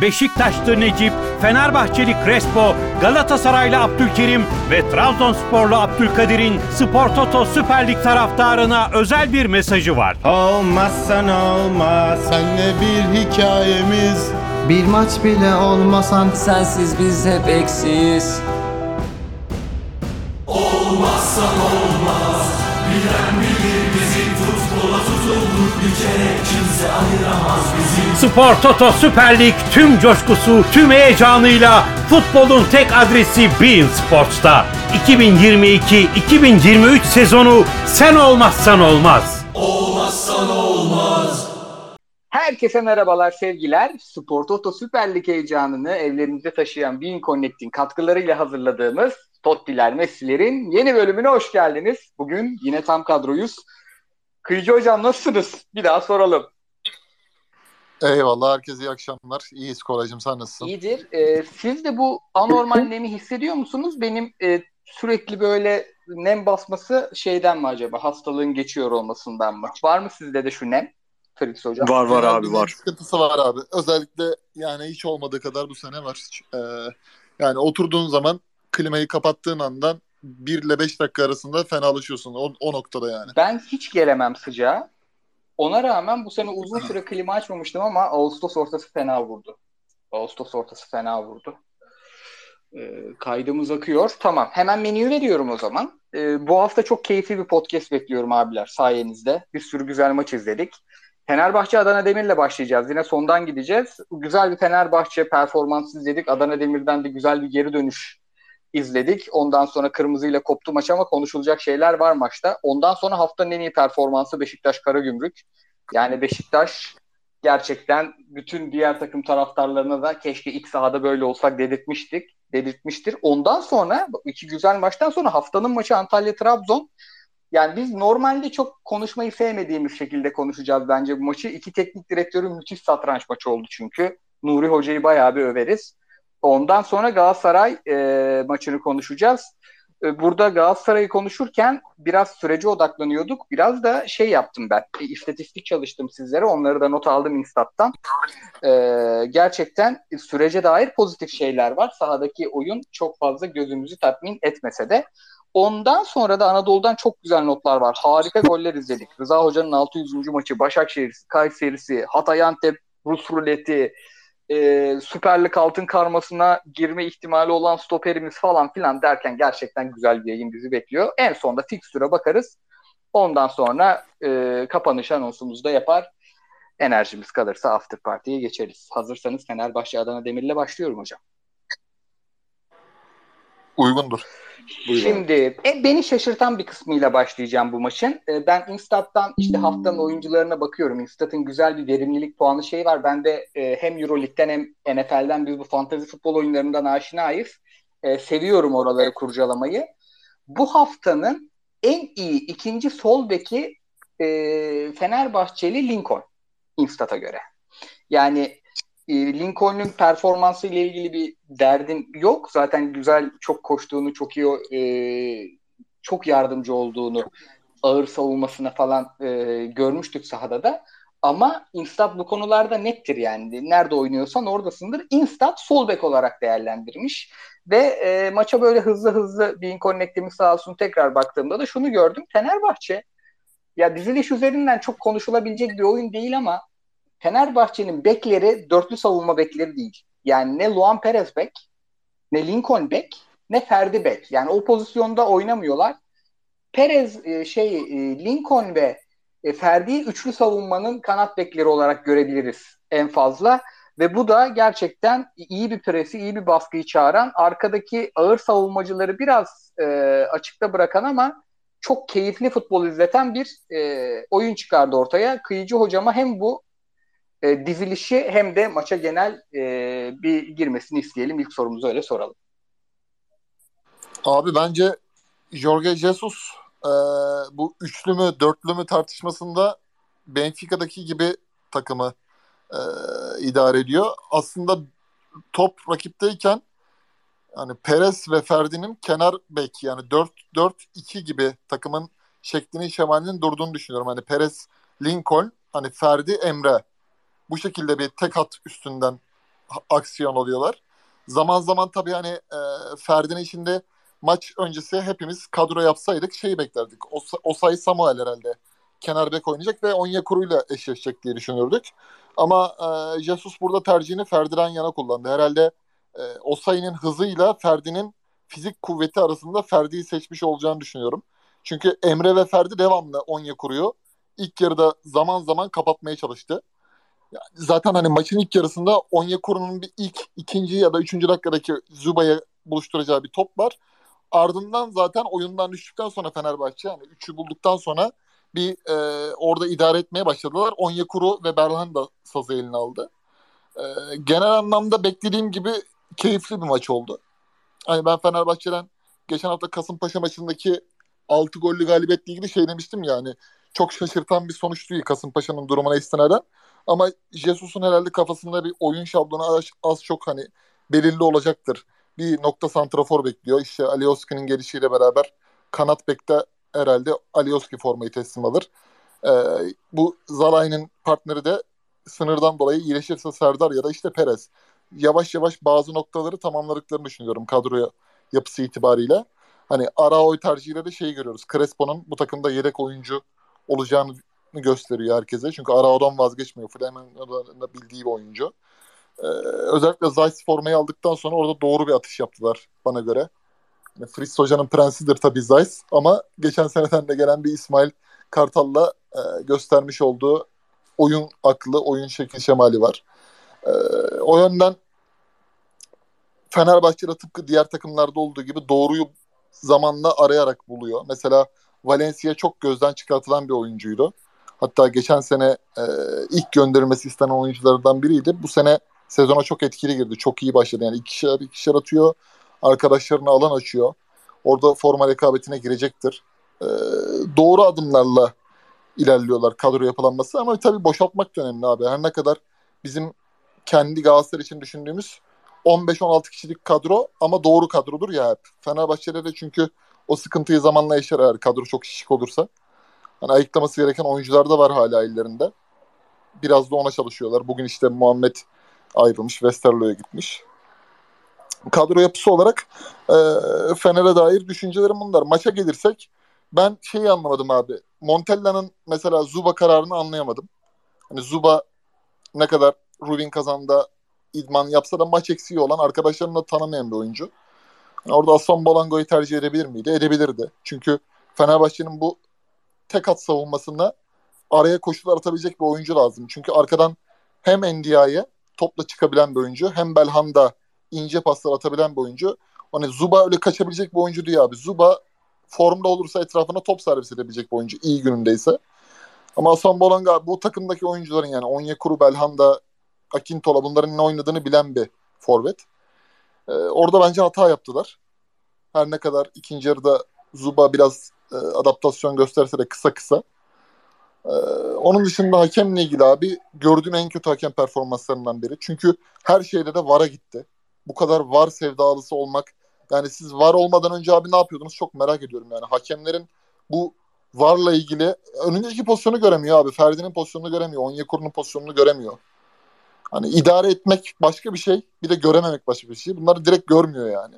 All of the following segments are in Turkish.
Beşiktaşlı Necip, Fenerbahçeli Crespo, Galatasaraylı Abdülkerim ve Trabzonsporlu Abdülkadir'in Spor Toto Süper Lig taraftarına özel bir mesajı var. Olmazsan olmaz Senle bir hikayemiz Bir maç bile olmasan Sensiz biz hep eksiyiz Spor Toto Süper Lig tüm coşkusu, tüm heyecanıyla futbolun tek adresi Bein Sports'ta. 2022-2023 sezonu sen olmazsan olmaz. Herkese merhabalar sevgiler. Spor Toto Süper Lig heyecanını evlerinize taşıyan Bean Connect'in katkılarıyla hazırladığımız Tottiler Messi'lerin yeni bölümüne hoş geldiniz. Bugün yine tam kadroyuz. Kıyıcı Hocam nasılsınız? Bir daha soralım. Eyvallah herkese iyi akşamlar. İyiyiz Koraycığım sen nasılsın? İyidir. Ee, siz de bu anormal nemi hissediyor musunuz? Benim e, sürekli böyle nem basması şeyden mi acaba? Hastalığın geçiyor olmasından mı? Var mı sizde de şu nem? Fritz Hocam. Var var abi var. Sıkıntısı var abi. Özellikle yani hiç olmadığı kadar bu sene var. Ee, yani oturduğun zaman klimayı kapattığın andan 1 ile 5 dakika arasında fenalaşıyorsun. O, o noktada yani. Ben hiç gelemem sıcağa. Ona rağmen bu sene uzun süre klima açmamıştım ama Ağustos ortası fena vurdu. Ağustos ortası fena vurdu. Ee, kaydımız akıyor. Tamam. Hemen menüyü veriyorum o zaman. Ee, bu hafta çok keyifli bir podcast bekliyorum abiler sayenizde. Bir sürü güzel maç izledik. Fenerbahçe Adana Demir'le başlayacağız. Yine sondan gideceğiz. Güzel bir Fenerbahçe performansı izledik. Adana Demir'den de güzel bir geri dönüş izledik. Ondan sonra kırmızıyla koptu maç ama konuşulacak şeyler var maçta. Ondan sonra haftanın en iyi performansı Beşiktaş Karagümrük. Yani Beşiktaş gerçekten bütün diğer takım taraftarlarına da keşke ilk sahada böyle olsak dedirtmiştik. Dedirtmiştir. Ondan sonra iki güzel maçtan sonra haftanın maçı Antalya Trabzon. Yani biz normalde çok konuşmayı sevmediğimiz şekilde konuşacağız bence bu maçı. İki teknik direktörün müthiş satranç maçı oldu çünkü. Nuri Hoca'yı bayağı bir överiz. Ondan sonra Galatasaray e, maçını konuşacağız. E, burada Galatasaray'ı konuşurken biraz sürece odaklanıyorduk. Biraz da şey yaptım ben. E, istatistik çalıştım sizlere. Onları da not aldım Instat'tan. E, gerçekten sürece dair pozitif şeyler var. Sahadaki oyun çok fazla gözümüzü tatmin etmese de. Ondan sonra da Anadolu'dan çok güzel notlar var. Harika goller izledik. Rıza Hoca'nın 600. maçı, Başakşehir, Kayseri'si, Hatay Antep, Rus ruleti, e, Süper Lig altın karmasına girme ihtimali olan stoperimiz falan filan derken gerçekten güzel bir yayın bizi bekliyor. En sonda fikstüre bakarız. Ondan sonra e, kapanış anonsumuzu da yapar. Enerjimiz kalırsa after party'ye geçeriz. Hazırsanız Fenerbahçe Adana Demir'le başlıyorum hocam. Uygundur. Şimdi e, beni şaşırtan bir kısmıyla başlayacağım bu maçın. E, ben Instat'tan işte haftanın oyuncularına bakıyorum. Instat'ın güzel bir verimlilik puanı şey var. Ben de e, hem Euroleague'den hem NFL'den biz bu fantasy futbol oyunlarından aşinayız. E, seviyorum oraları kurcalamayı. Bu haftanın en iyi ikinci sol beki e, Fenerbahçeli Lincoln Instat'a göre. Yani e, Lincoln'un performansı ile ilgili bir derdin yok. Zaten güzel çok koştuğunu, çok iyi e, çok yardımcı olduğunu, ağır savunmasına falan e, görmüştük sahada da. Ama Instat bu konularda nettir yani. Nerede oynuyorsan oradasındır. Instat sol bek olarak değerlendirmiş. Ve e, maça böyle hızlı hızlı Bean Connect'imiz sağ olsun tekrar baktığımda da şunu gördüm. Fenerbahçe ya diziliş üzerinden çok konuşulabilecek bir oyun değil ama Fenerbahçe'nin bekleri dörtlü savunma bekleri değil. Yani ne Luan Perez bek, ne Lincoln bek, ne Ferdi bek. Yani o pozisyonda oynamıyorlar. Perez e, şey e, Lincoln ve e, Ferdi'yi üçlü savunmanın kanat bekleri olarak görebiliriz en fazla. Ve bu da gerçekten iyi bir presi, iyi bir baskıyı çağıran, arkadaki ağır savunmacıları biraz e, açıkta bırakan ama çok keyifli futbol izleten bir e, oyun çıkardı ortaya. Kıyıcı hocama hem bu e, dizilişi hem de maça genel e, bir girmesini isteyelim. İlk sorumuzu öyle soralım. Abi bence Jorge Jesus e, bu üçlü mü dörtlü mü tartışmasında Benfica'daki gibi takımı e, idare ediyor. Aslında top rakipteyken hani Perez ve Ferdi'nin kenar bek yani 4-4-2 gibi takımın şeklinin şemalinin durduğunu düşünüyorum. Hani Perez, Lincoln, hani Ferdi, Emre bu şekilde bir tek hat üstünden aksiyon alıyorlar. Zaman zaman tabii hani e, Ferdi'nin içinde maç öncesi hepimiz kadro yapsaydık şeyi beklerdik. O, Osay Samuel herhalde kenar bek oynayacak ve Onyekuru ile eşleşecek diye düşünürdük. Ama e, Jesus burada tercihini Ferdi'den yana kullandı. Herhalde e, Osay'ın hızıyla Ferdi'nin fizik kuvveti arasında Ferdi'yi seçmiş olacağını düşünüyorum. Çünkü Emre ve Ferdi devamlı Onyekuru'yu ilk yarıda zaman zaman kapatmaya çalıştı. Zaten hani maçın ilk yarısında Onyekuru'nun bir ilk, ikinci ya da üçüncü dakikadaki Zuba'ya buluşturacağı bir top var. Ardından zaten oyundan düştükten sonra Fenerbahçe yani üçü bulduktan sonra bir e, orada idare etmeye başladılar. Onyekuru ve Berhan da sazı eline aldı. E, genel anlamda beklediğim gibi keyifli bir maç oldu. Hani ben Fenerbahçe'den geçen hafta Kasımpaşa maçındaki 6 gollü galibiyetle ilgili şey demiştim yani. Çok şaşırtan bir sonuç değil Kasımpaşa'nın durumuna istinaden. Ama Jesus'un herhalde kafasında bir oyun şablonu az, az çok hani belirli olacaktır. Bir nokta santrafor bekliyor. İşte Alioski'nin gelişiyle beraber kanat bekte herhalde Alioski formayı teslim alır. Ee, bu Zalai'nin partneri de sınırdan dolayı iyileşirse Serdar ya da işte Perez. Yavaş yavaş bazı noktaları tamamladıklarını düşünüyorum kadroya yapısı itibariyle. Hani Arao'yu tercihiyle de şeyi görüyoruz. Crespo'nun bu takımda yedek oyuncu olacağını gösteriyor herkese. Çünkü Arao'dan vazgeçmiyor. Flamengo'da da bildiği bir oyuncu. Ee, özellikle Zeiss formayı aldıktan sonra orada doğru bir atış yaptılar bana göre. Yani Fritz Hoca'nın prensidir tabii Zeiss ama geçen seneden de gelen bir İsmail Kartal'la e, göstermiş olduğu oyun aklı, oyun şekil şemali var. E, o yönden Fenerbahçe'de tıpkı diğer takımlarda olduğu gibi doğruyu zamanla arayarak buluyor. Mesela Valencia çok gözden çıkartılan bir oyuncuydu. Hatta geçen sene e, ilk gönderilmesi istenen oyunculardan biriydi. Bu sene sezona çok etkili girdi. Çok iyi başladı. Yani ikişer ikişer atıyor. Arkadaşlarına alan açıyor. Orada forma rekabetine girecektir. E, doğru adımlarla ilerliyorlar kadro yapılanması ama tabii boşaltmak da önemli abi. Her ne kadar bizim kendi Galatasaray için düşündüğümüz 15-16 kişilik kadro ama doğru kadrodur ya hep. Fenerbahçe'de de çünkü o sıkıntıyı zamanla yaşar eğer kadro çok şişik olursa. Hani ayıklaması gereken oyuncular da var hala ellerinde. Biraz da ona çalışıyorlar. Bugün işte Muhammed ayrılmış, Westerlo'ya gitmiş. Kadro yapısı olarak e, Fener'e dair düşüncelerim bunlar. Maça gelirsek ben şeyi anlamadım abi. Montella'nın mesela Zuba kararını anlayamadım. Hani Zuba ne kadar Rubin kazanda idman yapsa da maç eksiği olan arkadaşlarını da tanımayan bir oyuncu. Yani orada Aslan Bolango'yu tercih edebilir miydi? Edebilirdi. Çünkü Fenerbahçe'nin bu tek at savunmasında araya koşular atabilecek bir oyuncu lazım. Çünkü arkadan hem Ndiaye topla çıkabilen bir oyuncu hem Belhanda ince paslar atabilen bir oyuncu. Hani Zuba öyle kaçabilecek bir oyuncu değil abi. Zuba formda olursa etrafına top servis edebilecek bir oyuncu iyi günündeyse. Ama Hasan Bolanga bu takımdaki oyuncuların yani Onyekuru, Belhanda, Akintola bunların ne oynadığını bilen bir forvet. Ee, orada bence hata yaptılar. Her ne kadar ikinci yarıda Zuba biraz e, adaptasyon gösterse de kısa kısa. Ee, onun dışında hakemle ilgili abi gördüğüm en kötü hakem performanslarından biri. Çünkü her şeyde de VAR'a gitti. Bu kadar VAR sevdalısı olmak. Yani siz VAR olmadan önce abi ne yapıyordunuz çok merak ediyorum yani. Hakemlerin bu VAR'la ilgili önündeki pozisyonu göremiyor abi. Ferdi'nin pozisyonunu göremiyor. Onyekuru'nun pozisyonunu göremiyor. Hani idare etmek başka bir şey. Bir de görememek başka bir şey. Bunları direkt görmüyor yani.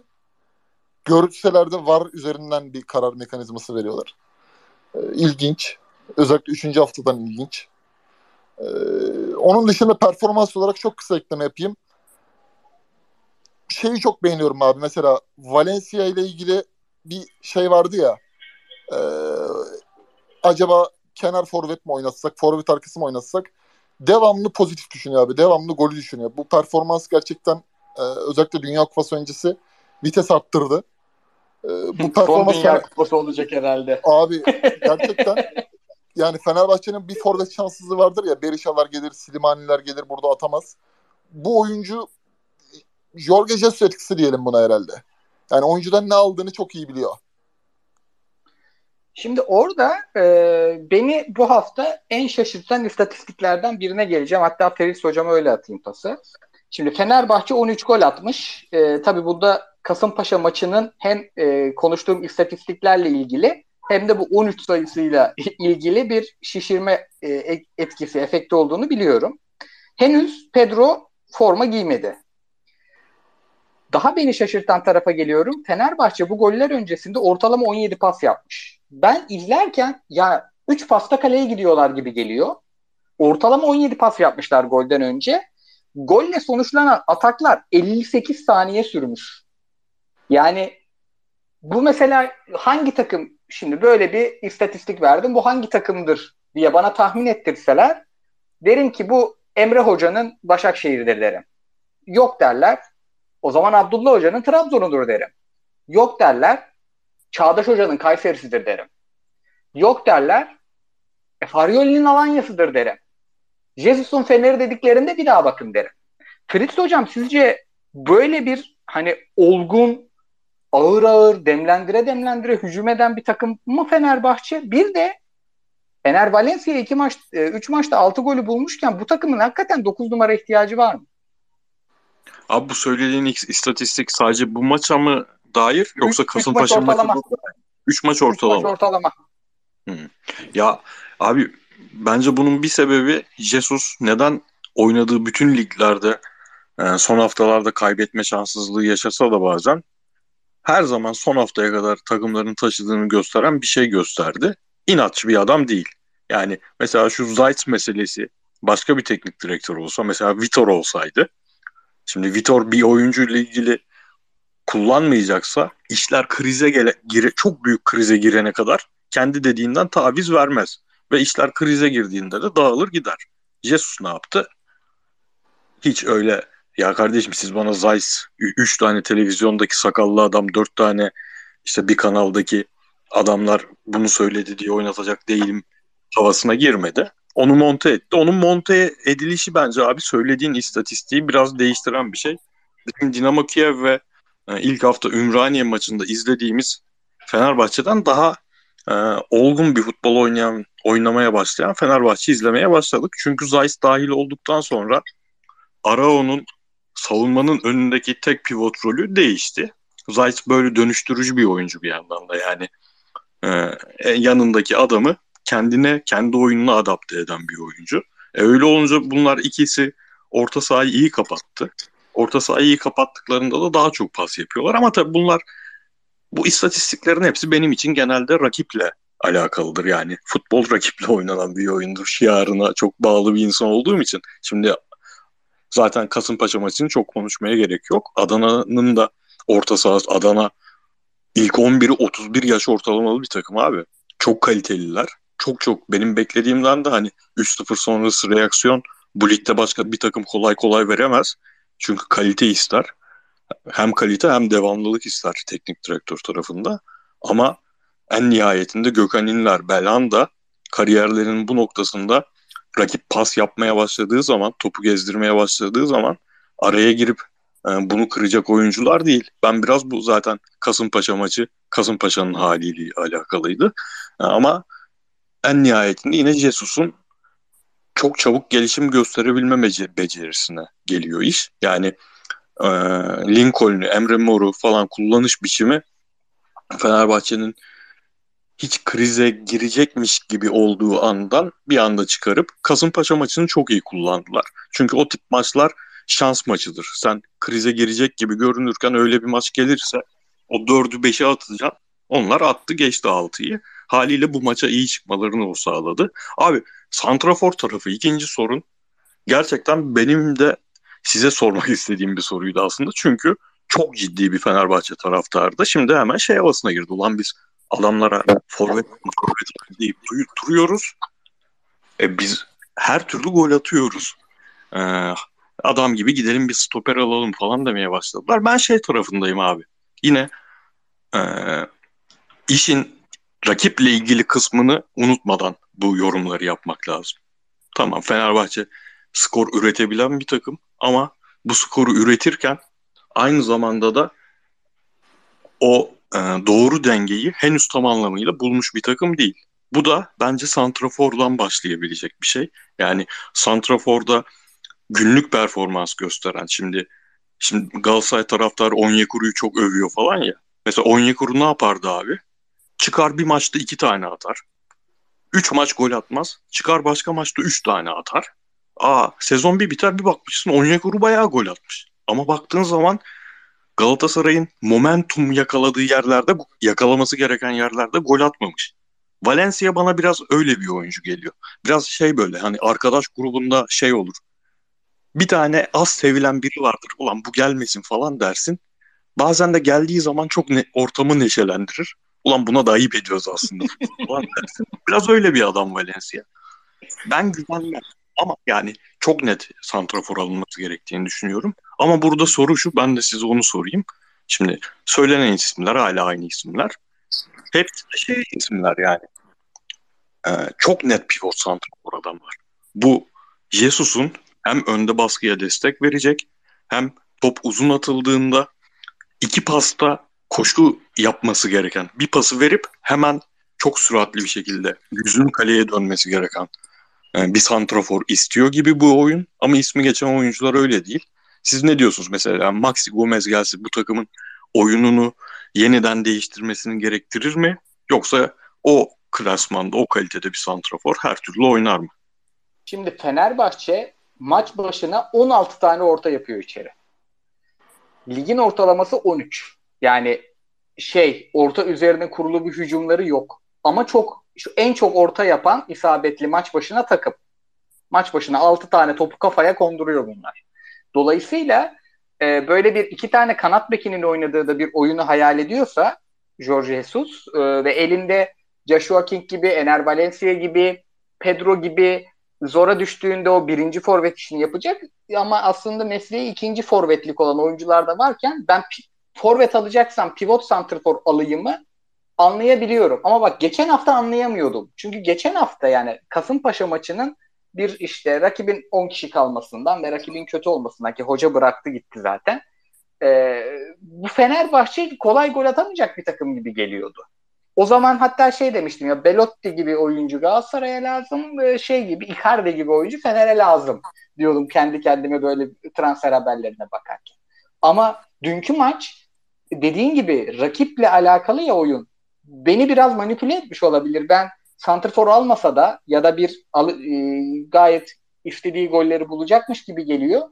Görseler de var üzerinden bir karar mekanizması veriyorlar. Ee, ilginç. Özellikle 3. haftadan ilginç. Ee, onun dışında performans olarak çok kısa ekleme yapayım. Şeyi çok beğeniyorum abi. Mesela Valencia ile ilgili bir şey vardı ya. E, acaba kenar forvet mi oynatsak, forvet arkası mı oynatsak? devamlı pozitif düşünüyor abi. Devamlı golü düşünüyor. Bu performans gerçekten e, özellikle Dünya Kupası öncesi vites arttırdı. E, bu performans Son Kupası olacak herhalde. Abi gerçekten yani Fenerbahçe'nin bir forvet şanssızlığı vardır ya. Berişalar gelir, Slimaniler gelir burada atamaz. Bu oyuncu Jorge Jesus etkisi diyelim buna herhalde. Yani oyuncudan ne aldığını çok iyi biliyor. Şimdi orada e, beni bu hafta en şaşırtan istatistiklerden birine geleceğim. Hatta Feris hocama öyle atayım pası. Şimdi Fenerbahçe 13 gol atmış. E, tabii burada Kasımpaşa maçının hem e, konuştuğum istatistiklerle ilgili hem de bu 13 sayısıyla ilgili bir şişirme e, etkisi, efekti olduğunu biliyorum. Henüz Pedro forma giymedi. Daha beni şaşırtan tarafa geliyorum. Fenerbahçe bu goller öncesinde ortalama 17 pas yapmış. Ben izlerken ya 3 pasta kaleye gidiyorlar gibi geliyor. Ortalama 17 pas yapmışlar golden önce. Golle sonuçlanan ataklar 58 saniye sürmüş. Yani bu mesela hangi takım şimdi böyle bir istatistik verdim. Bu hangi takımdır diye bana tahmin ettirseler derim ki bu Emre Hoca'nın Başakşehir'dir derim. Yok derler. O zaman Abdullah Hoca'nın Trabzon'udur derim. Yok derler. Çağdaş Hoca'nın Kayseri'sidir derim. Yok derler. E, Faryoli'nin Alanya'sıdır derim. Jesus'un Fener'i dediklerinde bir daha bakın derim. Fritz Hocam sizce böyle bir hani olgun, ağır ağır, demlendire demlendire hücum eden bir takım mı Fenerbahçe? Bir de Fener Valencia iki maç, e, üç maçta altı golü bulmuşken bu takımın hakikaten dokuz numara ihtiyacı var mı? Abi bu söylediğin istatistik sadece bu maça mı dair yoksa Kasımpaşa maç ortalama. maçı 3 maç ortalama. maç ortalama. Ya abi bence bunun bir sebebi Jesus neden oynadığı bütün liglerde e, son haftalarda kaybetme şanssızlığı yaşasa da bazen her zaman son haftaya kadar takımların taşıdığını gösteren bir şey gösterdi. İnatçı bir adam değil. Yani mesela şu Zayt meselesi başka bir teknik direktör olsa mesela Vitor olsaydı şimdi Vitor bir oyuncu ile ilgili kullanmayacaksa işler krize gele, gire, çok büyük krize girene kadar kendi dediğinden taviz vermez. Ve işler krize girdiğinde de dağılır gider. Jesus ne yaptı? Hiç öyle ya kardeşim siz bana Zeiss 3 tane televizyondaki sakallı adam 4 tane işte bir kanaldaki adamlar bunu söyledi diye oynatacak değilim havasına girmedi. Onu monte etti. Onun monte edilişi bence abi söylediğin istatistiği biraz değiştiren bir şey. Bizim Dinamo Kiev ve e, ilk hafta Ümraniye maçında izlediğimiz Fenerbahçe'den daha e, olgun bir futbol oynayan oynamaya başlayan Fenerbahçe izlemeye başladık. Çünkü Zeiss dahil olduktan sonra Arao'nun savunmanın önündeki tek pivot rolü değişti. Zeiss böyle dönüştürücü bir oyuncu bir yandan da yani e, yanındaki adamı kendine kendi oyununa adapte eden bir oyuncu. E, öyle olunca bunlar ikisi orta sahayı iyi kapattı. Orta sahayı iyi kapattıklarında da daha çok pas yapıyorlar ama tabii bunlar bu istatistiklerin hepsi benim için genelde rakiple alakalıdır. Yani futbol rakiple oynanan bir oyundur. Şiarına çok bağlı bir insan olduğum için. Şimdi zaten Kasımpaşa maçını çok konuşmaya gerek yok. Adana'nın da orta sahası Adana ilk 11'i 31 yaş ortalamalı bir takım abi. Çok kaliteliler. Çok çok benim beklediğimden de hani 3-0 sonrası reaksiyon bu ligde başka bir takım kolay kolay veremez. Çünkü kalite ister. Hem kalite hem devamlılık ister teknik direktör tarafında. Ama en nihayetinde Gökhan İnler, Belhanda kariyerlerinin bu noktasında rakip pas yapmaya başladığı zaman, topu gezdirmeye başladığı zaman araya girip e, bunu kıracak oyuncular değil. Ben biraz bu zaten Kasımpaşa maçı Kasımpaşa'nın haliyle alakalıydı. E, ama en nihayetinde yine Jesus'un çok çabuk gelişim gösterebilme becerisine geliyor iş. Yani e, Lincoln'u, Emre Mor'u falan kullanış biçimi Fenerbahçe'nin hiç krize girecekmiş gibi olduğu andan bir anda çıkarıp Kasımpaşa maçını çok iyi kullandılar. Çünkü o tip maçlar şans maçıdır. Sen krize girecek gibi görünürken öyle bir maç gelirse o dördü beşe atacaksın. Onlar attı geçti altıyı. Haliyle bu maça iyi çıkmalarını o sağladı. Abi Santrafor tarafı ikinci sorun gerçekten benim de size sormak istediğim bir soruydu aslında. Çünkü çok ciddi bir Fenerbahçe taraftardı. Şimdi hemen şey havasına girdi. Ulan biz adamlara forvet forvet deyip duruyoruz. E biz her türlü gol atıyoruz. Ee, adam gibi gidelim bir stoper alalım falan demeye başladılar. Ben şey tarafındayım abi. Yine e, işin rakiple ilgili kısmını unutmadan bu yorumları yapmak lazım. Tamam Fenerbahçe skor üretebilen bir takım ama bu skoru üretirken aynı zamanda da o e, doğru dengeyi henüz tam anlamıyla bulmuş bir takım değil. Bu da bence Santrafor'dan başlayabilecek bir şey. Yani Santrafor'da günlük performans gösteren şimdi şimdi Galatasaray taraftar Onyekuru'yu çok övüyor falan ya. Mesela Onyekuru ne yapardı abi? Çıkar bir maçta iki tane atar. Üç maç gol atmaz. Çıkar başka maçta üç tane atar. Aa sezon bir biter bir bakmışsın Onyekuru bayağı gol atmış. Ama baktığın zaman Galatasaray'ın momentum yakaladığı yerlerde, yakalaması gereken yerlerde gol atmamış. Valencia bana biraz öyle bir oyuncu geliyor. Biraz şey böyle hani arkadaş grubunda şey olur. Bir tane az sevilen biri vardır. Ulan bu gelmesin falan dersin. Bazen de geldiği zaman çok ne, ortamı neşelendirir. Ulan buna da ayıp ediyoruz aslında falan dersin. Biraz öyle bir adam Valencia. Ben güvenmem. Ama yani çok net santrafor alınması gerektiğini düşünüyorum. Ama burada soru şu, ben de size onu sorayım. Şimdi söylenen isimler hala aynı isimler. Hepsi şey isimler yani. Ee, çok net pivot santrafor adamlar. Bu Jesus'un hem önde baskıya destek verecek hem top uzun atıldığında iki pasta koşu yapması gereken bir pası verip hemen çok süratli bir şekilde yüzünün kaleye dönmesi gereken bir santrafor istiyor gibi bu oyun ama ismi geçen oyuncular öyle değil. Siz ne diyorsunuz mesela Maxi Gomez gelse bu takımın oyununu yeniden değiştirmesini gerektirir mi? Yoksa o klasmanda, o kalitede bir santrafor her türlü oynar mı? Şimdi Fenerbahçe maç başına 16 tane orta yapıyor içeri. Ligin ortalaması 13. Yani şey orta üzerine kurulu bir hücumları yok. Ama çok şu en çok orta yapan isabetli maç başına takım. Maç başına 6 tane topu kafaya konduruyor bunlar. Dolayısıyla e, böyle bir iki tane kanat bekinin oynadığı da bir oyunu hayal ediyorsa Jorge Jesus e, ve elinde Joshua King gibi, Ener Valencia gibi, Pedro gibi zora düştüğünde o birinci forvet işini yapacak. Ama aslında mesleği ikinci forvetlik olan oyuncular da varken ben forvet alacaksam pivot santrfor alayımı anlayabiliyorum. Ama bak geçen hafta anlayamıyordum. Çünkü geçen hafta yani Kasımpaşa maçının bir işte rakibin 10 kişi kalmasından ve rakibin kötü olmasından ki hoca bıraktı gitti zaten. Ee, bu Fenerbahçe kolay gol atamayacak bir takım gibi geliyordu. O zaman hatta şey demiştim ya Belotti gibi oyuncu Galatasaray'a lazım, şey gibi Icardi gibi oyuncu Fener'e lazım diyordum kendi kendime böyle transfer haberlerine bakarken. Ama dünkü maç dediğin gibi rakiple alakalı ya oyun beni biraz manipüle etmiş olabilir. Ben Santrfor almasa da ya da bir al, e, gayet istediği golleri bulacakmış gibi geliyor.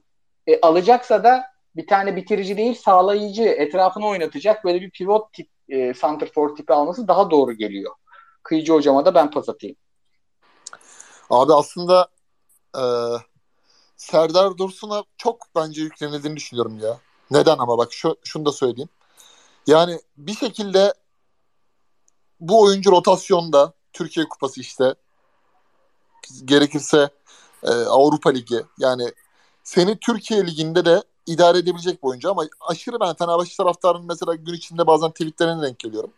E, alacaksa da bir tane bitirici değil sağlayıcı etrafını oynatacak böyle bir pivot tip e, Santrfor tipi alması daha doğru geliyor. Kıyıcı hocama da ben pas atayım. Abi aslında e, Serdar Dursun'a çok bence yüklenildiğini düşünüyorum ya. Neden ama bak şu, şunu da söyleyeyim. Yani bir şekilde bu oyuncu rotasyonda Türkiye Kupası işte gerekirse e, Avrupa Ligi yani seni Türkiye Ligi'nde de idare edebilecek bir oyuncu ama aşırı ben Fenerbahçe taraftarının mesela gün içinde bazen tweetlerine denk geliyorum.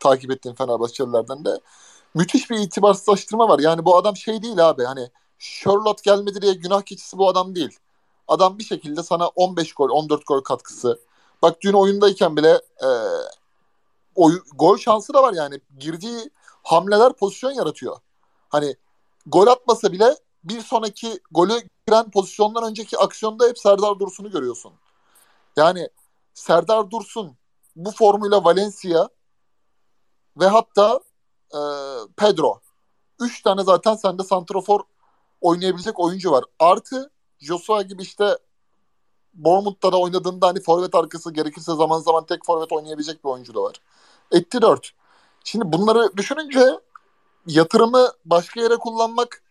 Takip ettiğim Fenerbahçelilerden de. Müthiş bir itibarsızlaştırma var. Yani bu adam şey değil abi hani Charlotte gelmedi diye günah keçisi bu adam değil. Adam bir şekilde sana 15 gol, 14 gol katkısı. Bak dün oyundayken bile e, oy, gol şansı da var yani. Girdiği hamleler pozisyon yaratıyor. Hani gol atmasa bile bir sonraki golü giren pozisyondan önceki aksiyonda hep Serdar Dursun'u görüyorsun. Yani Serdar Dursun bu formuyla Valencia ve hatta e, Pedro. Üç tane zaten sende santrofor oynayabilecek oyuncu var. Artı Joshua gibi işte Bournemouth'ta da oynadığında hani forvet arkası gerekirse zaman zaman tek forvet oynayabilecek bir oyuncu da var. Etti 4. Şimdi bunları düşününce yatırımı başka yere kullanmak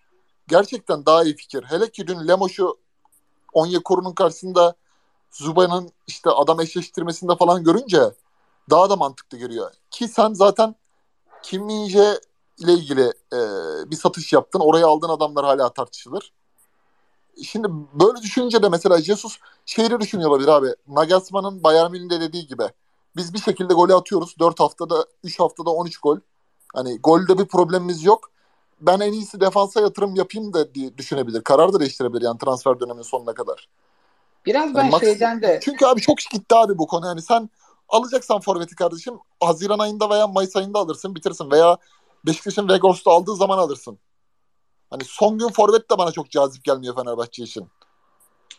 gerçekten daha iyi fikir. Hele ki dün Lemoş'u Onyekuru'nun karşısında Zuba'nın işte adam eşleştirmesinde falan görünce daha da mantıklı geliyor. Ki sen zaten Kim Minje ile ilgili e, bir satış yaptın. Oraya aldığın adamlar hala tartışılır. Şimdi böyle düşününce de mesela Jesus şeyleri düşünüyor olabilir abi. Nagelsmann'ın Bayern Münih'de dediği gibi. Biz bir şekilde golü atıyoruz. 4 haftada, 3 haftada 13 gol. Hani golde bir problemimiz yok. Ben en iyisi defansa yatırım yapayım da diye düşünebilir. Karar da değiştirebilir yani transfer döneminin sonuna kadar. Biraz ben yani şeyden de... Çünkü abi çok gitti abi bu konu. Yani sen alacaksan forveti kardeşim Haziran ayında veya Mayıs ayında alırsın bitirsin veya Beşiktaş'ın Vegors'ta aldığı zaman alırsın. Hani son gün forvet de bana çok cazip gelmiyor Fenerbahçe için.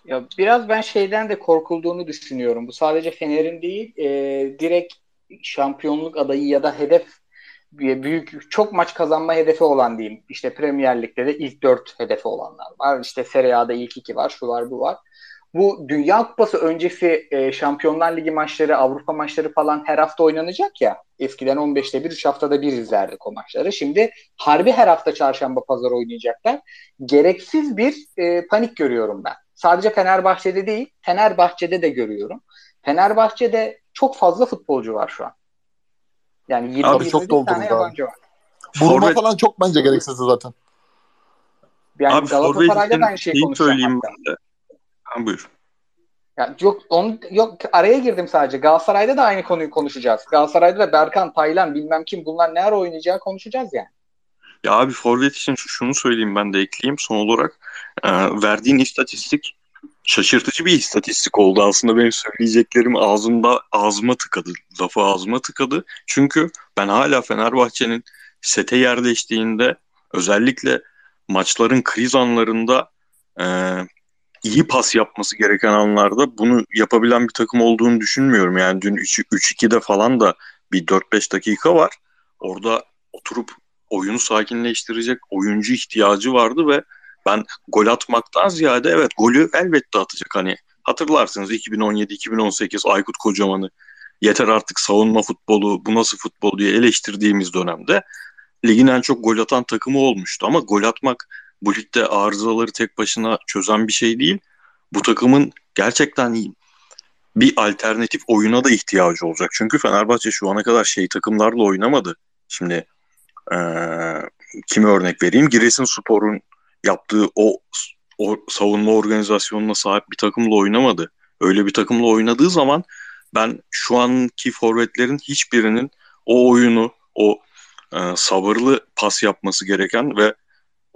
Ya biraz ben şeyden de korkulduğunu düşünüyorum. Bu sadece Fener'in değil, e, direkt şampiyonluk adayı ya da hedef büyük çok maç kazanma hedefi olan diyeyim. İşte Premier Lig'de de ilk dört hedefi olanlar var. İşte Serie A'da ilk iki var, şu var, bu var. bu Dünya Kupası öncesi e, Şampiyonlar Ligi maçları, Avrupa maçları falan her hafta oynanacak ya. Eskiden 15'te bir, 3 haftada bir izlerdik o maçları. Şimdi harbi her hafta çarşamba pazar oynayacaklar. Gereksiz bir e, panik görüyorum ben. Sadece Fenerbahçe'de değil, Fenerbahçe'de de görüyorum. Fenerbahçe'de çok fazla futbolcu var şu an. Yani 20 Abi çok 21 doldurdu tane abi. yabancı var. Buruma Forvet- falan çok bence gereksiz zaten. Yani Abi Galatasaray'da da aynı şeyi konuşacağım. Ha, buyur. Ya yok on, yok araya girdim sadece. Galatasaray'da da aynı konuyu konuşacağız. Galatasaray'da da Berkan, Taylan bilmem kim bunlar ne ara oynayacağı konuşacağız yani. Ya abi forvet için şu- şunu söyleyeyim ben de ekleyeyim son olarak. Ee, verdiğin istatistik şaşırtıcı bir istatistik oldu. Aslında benim söyleyeceklerim ağzımda ağzıma tıkadı. Lafı ağzıma tıkadı. Çünkü ben hala Fenerbahçe'nin sete yerleştiğinde özellikle maçların kriz anlarında e, iyi pas yapması gereken anlarda bunu yapabilen bir takım olduğunu düşünmüyorum. Yani dün 3 3-2'de falan da bir 4-5 dakika var. Orada oturup oyunu sakinleştirecek oyuncu ihtiyacı vardı ve ben gol atmaktan ziyade evet golü elbette atacak. Hani hatırlarsınız 2017-2018 Aykut Kocaman'ı yeter artık savunma futbolu bu nasıl futbol diye eleştirdiğimiz dönemde ligin en çok gol atan takımı olmuştu. Ama gol atmak bu ligde arızaları tek başına çözen bir şey değil. Bu takımın gerçekten iyi bir alternatif oyuna da ihtiyacı olacak. Çünkü Fenerbahçe şu ana kadar şey takımlarla oynamadı. Şimdi eee kime örnek vereyim? Giresunspor'un yaptığı o, o savunma organizasyonuna sahip bir takımla oynamadı. Öyle bir takımla oynadığı zaman ben şu anki forvetlerin hiçbirinin o oyunu, o e, sabırlı pas yapması gereken ve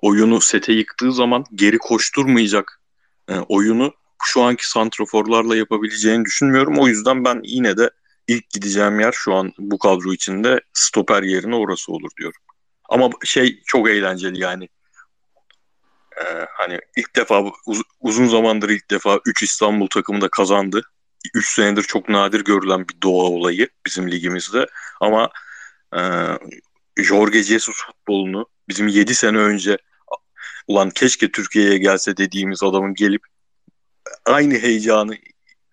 oyunu sete yıktığı zaman geri koşturmayacak e, oyunu şu anki santroforlarla yapabileceğini düşünmüyorum. O yüzden ben yine de ilk gideceğim yer şu an bu kadro içinde stoper yerine orası olur diyorum. Ama şey çok eğlenceli yani. Ee, hani ilk defa uz- uzun zamandır ilk defa 3 İstanbul takımı da kazandı. 3 senedir çok nadir görülen bir doğa olayı bizim ligimizde. Ama e, Jorge Jesus futbolunu bizim 7 sene önce ulan keşke Türkiye'ye gelse dediğimiz adamın gelip aynı heyecanı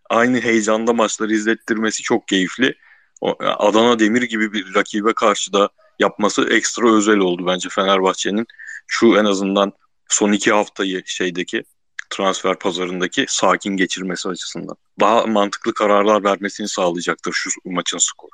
aynı heyecanda maçları izlettirmesi çok keyifli. O, Adana Demir gibi bir rakibe karşı da yapması ekstra özel oldu bence Fenerbahçe'nin. Şu en azından son iki haftayı şeydeki transfer pazarındaki sakin geçirmesi açısından. Daha mantıklı kararlar vermesini sağlayacaktır şu maçın skoru.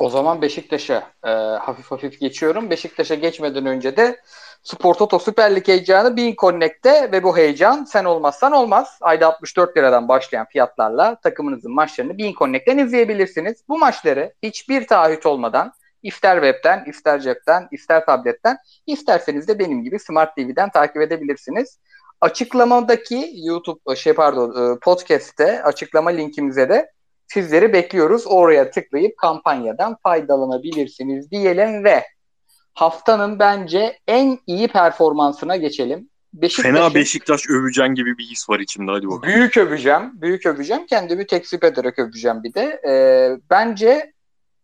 O zaman Beşiktaş'a e, hafif hafif geçiyorum. Beşiktaş'a geçmeden önce de Spor Toto Süper Lig heyecanı Bean Connect'te ve bu heyecan sen olmazsan olmaz. Ayda 64 liradan başlayan fiyatlarla takımınızın maçlarını Bean Connect'ten izleyebilirsiniz. Bu maçları hiçbir taahhüt olmadan ister webten, ister cepten, ister tabletten, isterseniz de benim gibi Smart TV'den takip edebilirsiniz. Açıklamadaki YouTube şey pardon podcast'te açıklama linkimize de sizleri bekliyoruz. Oraya tıklayıp kampanyadan faydalanabilirsiniz diyelim ve haftanın bence en iyi performansına geçelim. Beşiktaş'ın Fena Beşiktaş öveceğin gibi bir his var içimde hadi bakalım. büyük öveceğim. Büyük öveceğim. Kendimi tekzip ederek öveceğim bir de. Ee, bence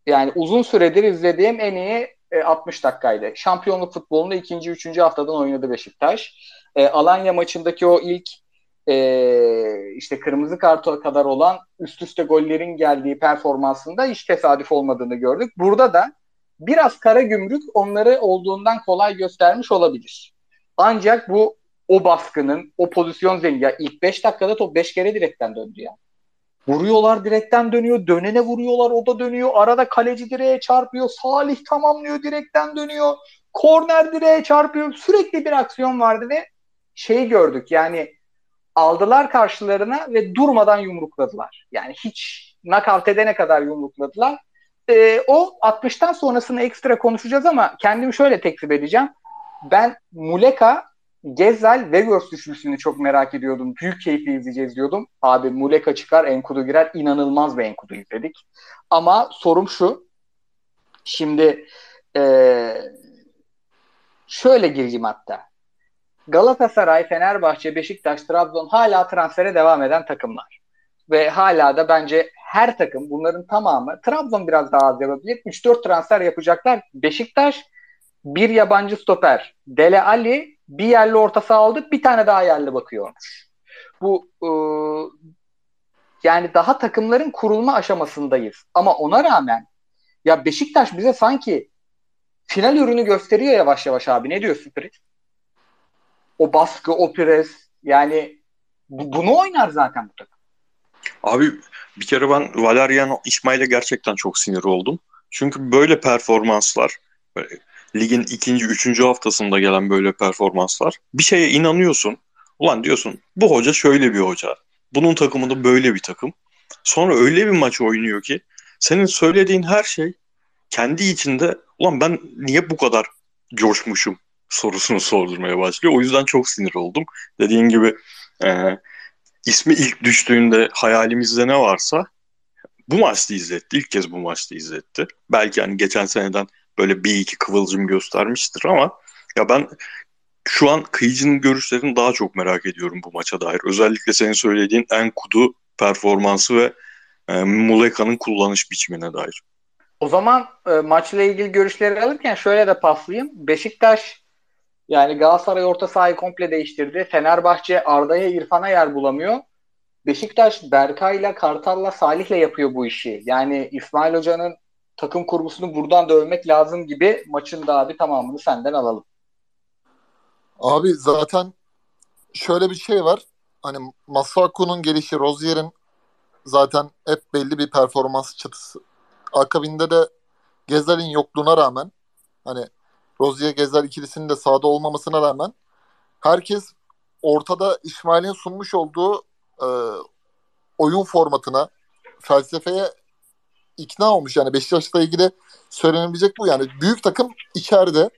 yani uzun süredir izlediğim en iyi e, 60 dakikaydı. Şampiyonluk futbolunu ikinci, üçüncü haftadan oynadı Beşiktaş. E, Alanya maçındaki o ilk e, işte kırmızı karta kadar olan üst üste gollerin geldiği performansında hiç tesadüf olmadığını gördük. Burada da biraz kara gümrük onları olduğundan kolay göstermiş olabilir. Ancak bu o baskının, o pozisyon zengi. Ya ilk 5 dakikada top 5 kere direkten döndü ya. Vuruyorlar direkten dönüyor. Dönene vuruyorlar o da dönüyor. Arada kaleci direğe çarpıyor. Salih tamamlıyor direkten dönüyor. Korner direğe çarpıyor. Sürekli bir aksiyon vardı ve şeyi gördük yani aldılar karşılarına ve durmadan yumrukladılar. Yani hiç nakavt edene kadar yumrukladılar. Ee, o 60'tan sonrasını ekstra konuşacağız ama kendimi şöyle teklif edeceğim. Ben Muleka Gezzal Weghorst düşmüşsünü çok merak ediyordum. Büyük keyifli izleyeceğiz diyordum. Abi Muleka çıkar, Enkudu girer. İnanılmaz bir Enkudu izledik. Ama sorum şu. Şimdi ee, şöyle gireyim hatta. Galatasaray, Fenerbahçe, Beşiktaş, Trabzon hala transfere devam eden takımlar. Ve hala da bence her takım bunların tamamı Trabzon biraz daha az yapabilir. 3-4 transfer yapacaklar. Beşiktaş bir yabancı stoper. Dele Ali bir yerli orta saha aldı. Bir tane daha yerli bakıyormuş. bu e, yani daha takımların kurulma aşamasındayız. Ama ona rağmen ya Beşiktaş bize sanki final ürünü gösteriyor yavaş yavaş abi. Ne diyorsun Fritz? O baskı, o pres yani bu, bunu oynar zaten bu takım. Abi bir kere ben Valerian İsmail'e gerçekten çok sinir oldum. Çünkü böyle performanslar böyle ligin ikinci, üçüncü haftasında gelen böyle performanslar bir şeye inanıyorsun. Ulan diyorsun bu hoca şöyle bir hoca. Bunun takımında böyle bir takım. Sonra öyle bir maç oynuyor ki senin söylediğin her şey kendi içinde ulan ben niye bu kadar coşmuşum sorusunu sordurmaya başlıyor. O yüzden çok sinir oldum. Dediğin gibi e, ismi ilk düştüğünde hayalimizde ne varsa bu maçta izletti. İlk kez bu maçta izletti. Belki hani geçen seneden böyle bir iki kıvılcım göstermiştir ama ya ben şu an Kıyıcı'nın görüşlerini daha çok merak ediyorum bu maça dair. Özellikle senin söylediğin en kudu performansı ve e, Muleka'nın kullanış biçimine dair. O zaman e, maçla ilgili görüşleri alırken şöyle de paslayayım. Beşiktaş yani Galatasaray orta sahayı komple değiştirdi. Fenerbahçe Arda'ya İrfan'a yer bulamıyor. Beşiktaş Berkay'la Kartal'la Salih'le yapıyor bu işi. Yani İsmail Hoca'nın takım kurgusunu buradan dövmek lazım gibi maçın da abi tamamını senden alalım. Abi zaten şöyle bir şey var. Hani Masuaku'nun gelişi, Rozier'in zaten hep belli bir performans çatısı. Akabinde de Gezal'in yokluğuna rağmen hani Rozier Gezer ikilisinin de sahada olmamasına rağmen herkes ortada İsmail'in sunmuş olduğu e, oyun formatına, felsefeye ikna olmuş. Yani Beşiktaş'la ilgili söylenebilecek bu. Yani büyük takım içeride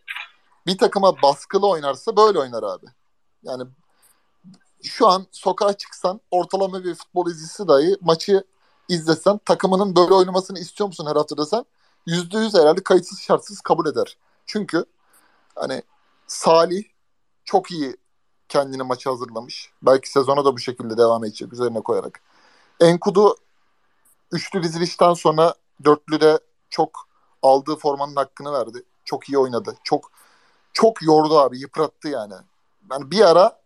bir takıma baskılı oynarsa böyle oynar abi. Yani şu an sokağa çıksan ortalama bir futbol izlisi dahi maçı izlesen takımının böyle oynamasını istiyor musun her hafta desen yüzde yüz herhalde kayıtsız şartsız kabul eder. Çünkü hani Salih çok iyi kendini maça hazırlamış. Belki sezona da bu şekilde devam edecek üzerine koyarak. Enkudu üçlü dizilişten sonra dörtlüde çok aldığı formanın hakkını verdi. Çok iyi oynadı. Çok çok yordu abi. Yıprattı yani. Yani bir ara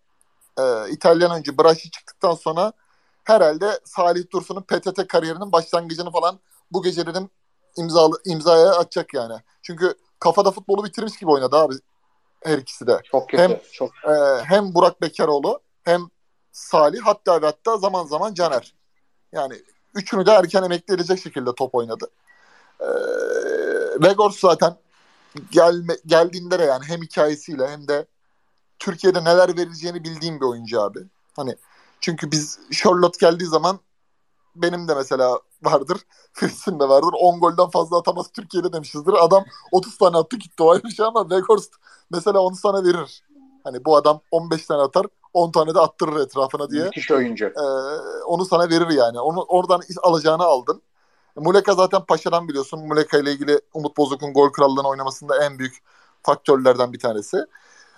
e, İtalyan önce Braşi çıktıktan sonra herhalde Salih Dursun'un PTT kariyerinin başlangıcını falan bu gece dedim imzalı, imzaya atacak yani. Çünkü kafada futbolu bitirmiş gibi oynadı abi her ikisi de. Çok kötü. Hem, çok. E, hem Burak Bekaroğlu hem Salih hatta ve hatta zaman zaman Caner. Yani üçünü de erken emekli edecek şekilde top oynadı. E, Vegors zaten gelme, geldiğinde de yani hem hikayesiyle hem de Türkiye'de neler vereceğini bildiğim bir oyuncu abi. Hani çünkü biz Charlotte geldiği zaman benim de mesela vardır. Fritz'in de vardır. 10 golden fazla atamaz Türkiye'de demişizdir. Adam 30 tane attı gitti o ayrı şey ama Weghorst mesela onu sana verir. Hani bu adam 15 tane atar 10 tane de attırır etrafına diye. Müthiş oyuncu. Ee, onu sana verir yani. Onu oradan alacağını aldın. Muleka zaten Paşa'dan biliyorsun. Muleka ile ilgili Umut Bozok'un gol krallığını oynamasında en büyük faktörlerden bir tanesi.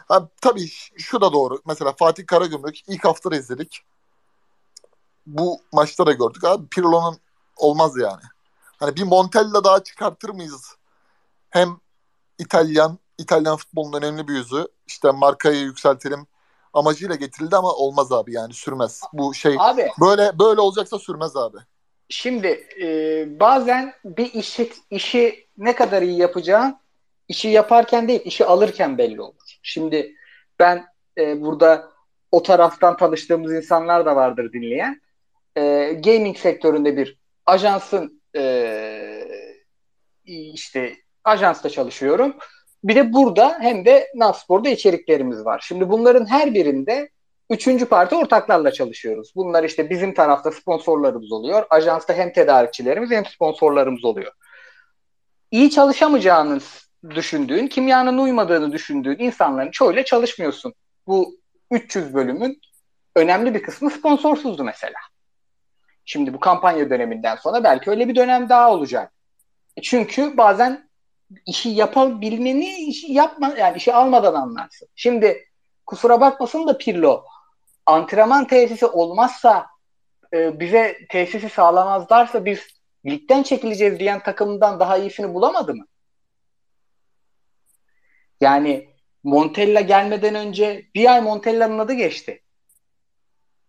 Ha, tabii şu da doğru. Mesela Fatih Karagümrük ilk hafta izledik. Bu maçta da gördük abi. Pirlo'nun olmaz yani. Hani bir Montella daha çıkartır mıyız? Hem İtalyan, İtalyan futbolunun önemli bir yüzü. İşte markayı yükseltelim amacıyla getirildi ama olmaz abi yani sürmez. Bu şey Abi, böyle böyle olacaksa sürmez abi. Şimdi e, bazen bir işi, işi ne kadar iyi yapacağın işi yaparken değil, işi alırken belli olur. Şimdi ben e, burada o taraftan tanıştığımız insanlar da vardır dinleyen. E, gaming sektöründe bir ajansın e, işte ajansta çalışıyorum. Bir de burada hem de Naspor'da içeriklerimiz var. Şimdi bunların her birinde üçüncü parti ortaklarla çalışıyoruz. Bunlar işte bizim tarafta sponsorlarımız oluyor. Ajansta hem tedarikçilerimiz hem sponsorlarımız oluyor. İyi çalışamayacağını düşündüğün, kimyanın uymadığını düşündüğün insanların çoğuyla çalışmıyorsun. Bu 300 bölümün önemli bir kısmı sponsorsuzdu mesela. Şimdi bu kampanya döneminden sonra belki öyle bir dönem daha olacak. Çünkü bazen işi yapabilmeni işi yapma yani işi almadan anlarsın. Şimdi kusura bakmasın da Pirlo antrenman tesisi olmazsa e, bize tesisi sağlamazlarsa biz ligden çekileceğiz diyen takımdan daha iyisini bulamadı mı? Yani Montella gelmeden önce bir ay Montella'nın adı geçti.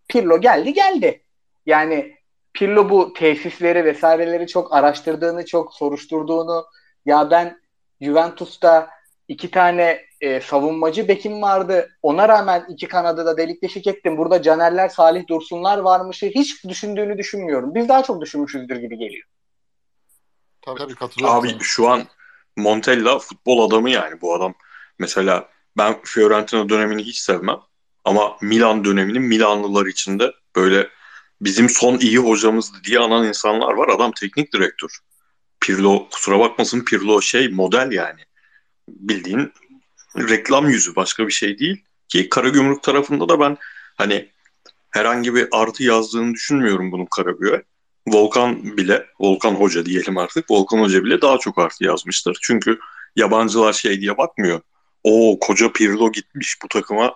Pirlo geldi geldi. Yani Pirlo bu tesisleri vesaireleri çok araştırdığını, çok soruşturduğunu ya ben Juventus'ta iki tane e, savunmacı bekim vardı. Ona rağmen iki kanadı da delik deşik ettim. Burada Canerler, Salih Dursunlar varmışı hiç düşündüğünü düşünmüyorum. Biz daha çok düşünmüşüzdür gibi geliyor. Tabii tabii katılıyorum. Abi şu an Montella futbol adamı yani bu adam. Mesela ben Fiorentina dönemini hiç sevmem. Ama Milan döneminin Milanlılar içinde böyle bizim son iyi hocamızdı diye anan insanlar var. Adam teknik direktör. Pirlo kusura bakmasın Pirlo şey model yani. Bildiğin reklam yüzü başka bir şey değil. Ki Karagümrük tarafında da ben hani herhangi bir artı yazdığını düşünmüyorum bunun Karagümrük'e. Volkan bile, Volkan Hoca diyelim artık, Volkan Hoca bile daha çok artı yazmıştır. Çünkü yabancılar şey diye bakmıyor. O koca Pirlo gitmiş bu takıma.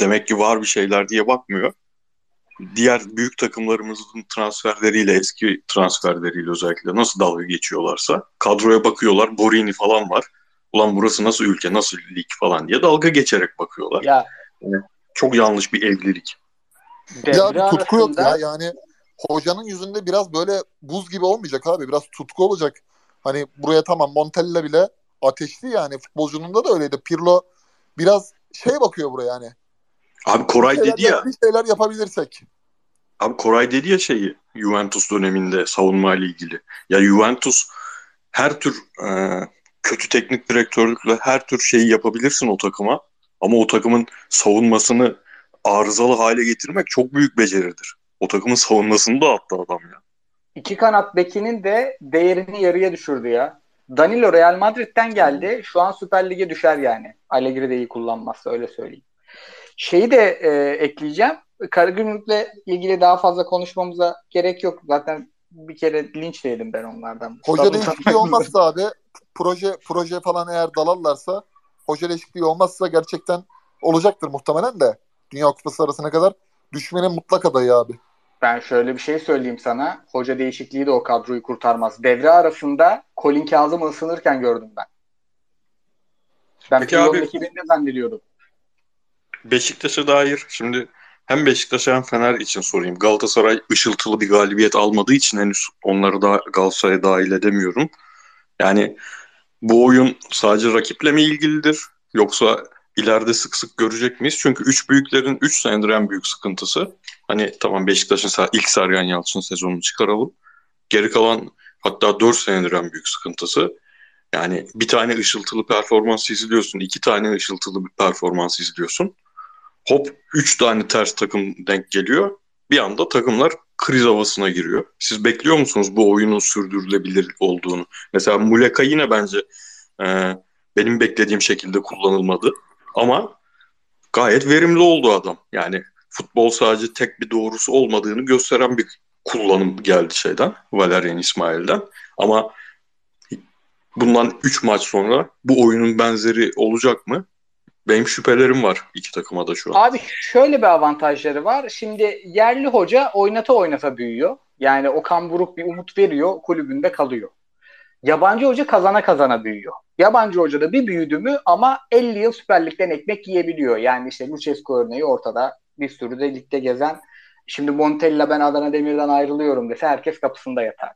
Demek ki var bir şeyler diye bakmıyor. Diğer büyük takımlarımızın transferleriyle, eski transferleriyle özellikle nasıl dalga geçiyorlarsa kadroya bakıyorlar. Borini falan var. Ulan burası nasıl ülke, nasıl lig falan diye dalga geçerek bakıyorlar. Ya Çok yanlış bir evlilik. devre Ya bir tutku yok arasında- ya yani hocanın yüzünde biraz böyle buz gibi olmayacak abi biraz tutku olacak. Hani buraya tamam Montella bile ateşli yani futbolcunun da da öyleydi. Pirlo biraz şey bakıyor buraya yani. Abi Koray dedi ya, bir şeyler yapabilirsek. Abi Koray dedi ya şeyi Juventus döneminde savunma ile ilgili. Ya Juventus her tür e, kötü teknik direktörlükle her tür şeyi yapabilirsin o takıma. Ama o takımın savunmasını arızalı hale getirmek çok büyük beceridir. O takımın savunmasını da attı adam ya. İki kanat bekinin de değerini yarıya düşürdü ya. Danilo Real Madrid'den geldi. Şu an Süper Lig'e düşer yani. Allegri de iyi kullanmazsa öyle söyleyeyim. Şeyi de e, ekleyeceğim. Karagümrük'le ilgili daha fazla konuşmamıza gerek yok. Zaten bir kere linç yedim ben onlardan. Hoca değişikliği olmazsa abi proje proje falan eğer dalarlarsa hoca değişikliği olmazsa gerçekten olacaktır muhtemelen de. Dünya Kupası arasına kadar düşmenin mutlak adayı abi. Ben şöyle bir şey söyleyeyim sana. Hoca değişikliği de o kadroyu kurtarmaz. Devre arasında Colin Kazım'ı ısınırken gördüm ben. Ben Peki Pirlo'nun abi- ekibini de zannediyordum. Beşiktaş'a dair şimdi hem Beşiktaş hem Fener için sorayım. Galatasaray ışıltılı bir galibiyet almadığı için henüz onları da Galatasaray'a dahil edemiyorum. Yani bu oyun sadece rakiple mi ilgilidir yoksa ileride sık sık görecek miyiz? Çünkü üç büyüklerin 3 senedir en büyük sıkıntısı. Hani tamam Beşiktaş'ın ilk Sergen Yalçın sezonunu çıkaralım. Geri kalan hatta 4 senedir en büyük sıkıntısı. Yani bir tane ışıltılı performans izliyorsun, iki tane ışıltılı bir performans izliyorsun. Hop 3 tane ters takım denk geliyor. Bir anda takımlar kriz havasına giriyor. Siz bekliyor musunuz bu oyunun sürdürülebilir olduğunu? Mesela Muleka yine bence e, benim beklediğim şekilde kullanılmadı. Ama gayet verimli oldu adam. Yani futbol sadece tek bir doğrusu olmadığını gösteren bir kullanım geldi şeyden. Valerian İsmail'den. Ama bundan 3 maç sonra bu oyunun benzeri olacak mı? Benim şüphelerim var iki takıma da şu an. Abi şöyle bir avantajları var. Şimdi yerli hoca oynata oynata büyüyor. Yani Okan Buruk bir umut veriyor, kulübünde kalıyor. Yabancı hoca kazana kazana büyüyor. Yabancı hoca da bir büyüdü mü ama 50 yıl Süper Lig'den ekmek yiyebiliyor. Yani işte Lucescu örneği ortada bir sürü de ligde gezen. Şimdi Montella ben Adana Demir'den ayrılıyorum dese herkes kapısında yatar.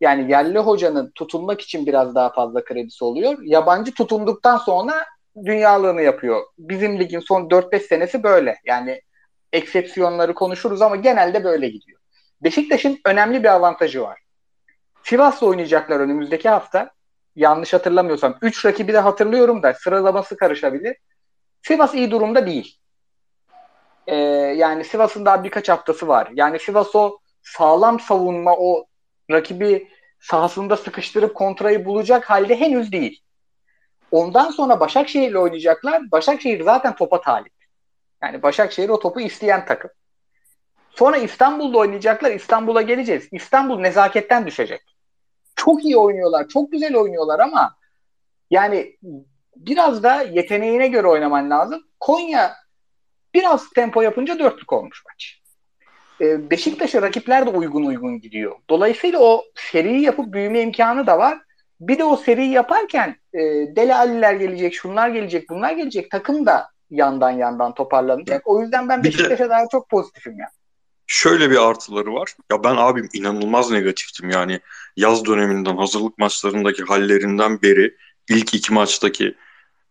Yani yerli hocanın tutunmak için biraz daha fazla kredisi oluyor. Yabancı tutunduktan sonra dünyalığını yapıyor. Bizim ligin son 4-5 senesi böyle. Yani eksepsiyonları konuşuruz ama genelde böyle gidiyor. Beşiktaş'ın önemli bir avantajı var. Sivas'la oynayacaklar önümüzdeki hafta. Yanlış hatırlamıyorsam 3 rakibi de hatırlıyorum da sıralaması karışabilir. Sivas iyi durumda değil. Ee, yani Sivas'ın daha birkaç haftası var. Yani Sivas o sağlam savunma o rakibi sahasında sıkıştırıp kontrayı bulacak halde henüz değil. Ondan sonra Başakşehir'le oynayacaklar. Başakşehir zaten topa talip. Yani Başakşehir o topu isteyen takım. Sonra İstanbul'da oynayacaklar. İstanbul'a geleceğiz. İstanbul nezaketten düşecek. Çok iyi oynuyorlar. Çok güzel oynuyorlar ama yani biraz da yeteneğine göre oynaman lazım. Konya biraz tempo yapınca dörtlük olmuş maç. Ee, Beşiktaş'a rakipler de uygun uygun gidiyor. Dolayısıyla o seriyi yapıp büyüme imkanı da var. Bir de o seriyi yaparken e, Deli Aliler gelecek, şunlar gelecek, bunlar gelecek. Takım da yandan yandan toparlanacak. O yüzden ben Beşiktaş'a dair çok pozitifim ya. Şöyle bir artıları var. Ya ben abim inanılmaz negatiftim yani yaz döneminden hazırlık maçlarındaki hallerinden beri ilk iki maçtaki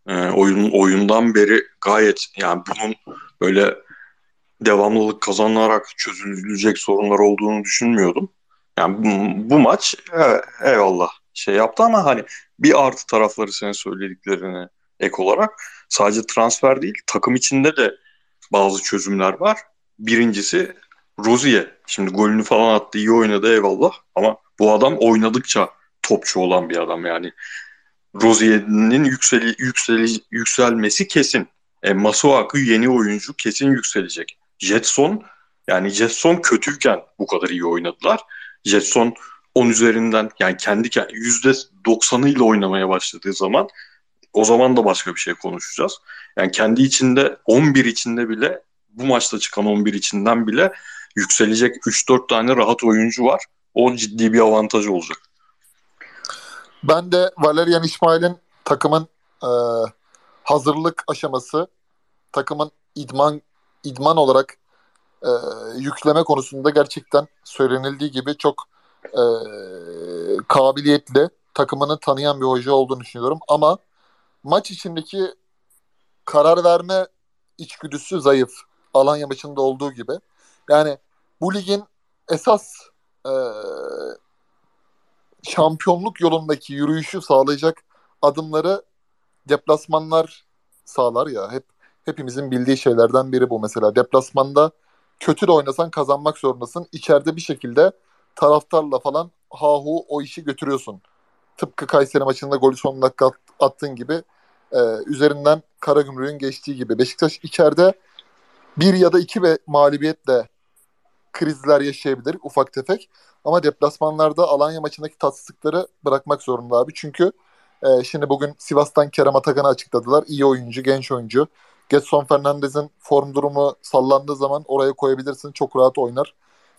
e, oyun oyundan beri gayet yani bunun böyle devamlılık kazanarak çözülecek sorunlar olduğunu düşünmüyordum. Yani bu, bu maç evet, eyvallah şey yaptı ama hani bir artı tarafları senin söylediklerine ek olarak sadece transfer değil takım içinde de bazı çözümler var. Birincisi Rozier. Şimdi golünü falan attı iyi oynadı eyvallah ama bu adam oynadıkça topçu olan bir adam yani. Rozier'in yükseli, yükseli, yükselmesi kesin. E, Masuaku yeni oyuncu kesin yükselecek. Jetson yani Jetson kötüyken bu kadar iyi oynadılar. Jetson 10 üzerinden yani kendi %90'ıyla oynamaya başladığı zaman o zaman da başka bir şey konuşacağız. Yani kendi içinde 11 içinde bile bu maçta çıkan 11 içinden bile yükselecek 3-4 tane rahat oyuncu var. O ciddi bir avantaj olacak. Ben de Valerian İsmail'in takımın e, hazırlık aşaması, takımın idman idman olarak e, yükleme konusunda gerçekten söylenildiği gibi çok e, kabiliyetli, takımını tanıyan bir hoca olduğunu düşünüyorum. Ama maç içindeki karar verme içgüdüsü zayıf. Alanya maçında olduğu gibi. Yani bu ligin esas e, şampiyonluk yolundaki yürüyüşü sağlayacak adımları deplasmanlar sağlar ya. Hep hepimizin bildiği şeylerden biri bu mesela. Deplasmanda kötü de oynasan kazanmak zorundasın. İçeride bir şekilde taraftarla falan hahu o işi götürüyorsun. Tıpkı Kayseri maçında golü son dakika attığın gibi e, üzerinden Karagümrük'ün geçtiği gibi. Beşiktaş içeride bir ya da iki ve mağlubiyetle krizler yaşayabilir ufak tefek. Ama deplasmanlarda Alanya maçındaki tatsızlıkları bırakmak zorunda abi. Çünkü e, şimdi bugün Sivas'tan Kerem Atakan'ı açıkladılar. İyi oyuncu, genç oyuncu. Getson Fernandez'in form durumu sallandığı zaman oraya koyabilirsin. Çok rahat oynar.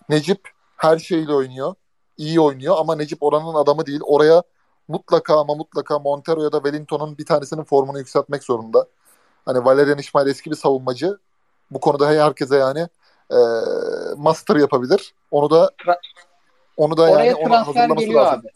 Necip her şeyle oynuyor. İyi oynuyor ama Necip oranın adamı değil. Oraya mutlaka ama mutlaka Montero ya da Wellington'un bir tanesinin formunu yükseltmek zorunda. Hani Valerian İsmail eski bir savunmacı. Bu konuda herkese yani e, master yapabilir. Onu da onu da Oraya yani ona transfer hazırlaması geliyor lazım. abi.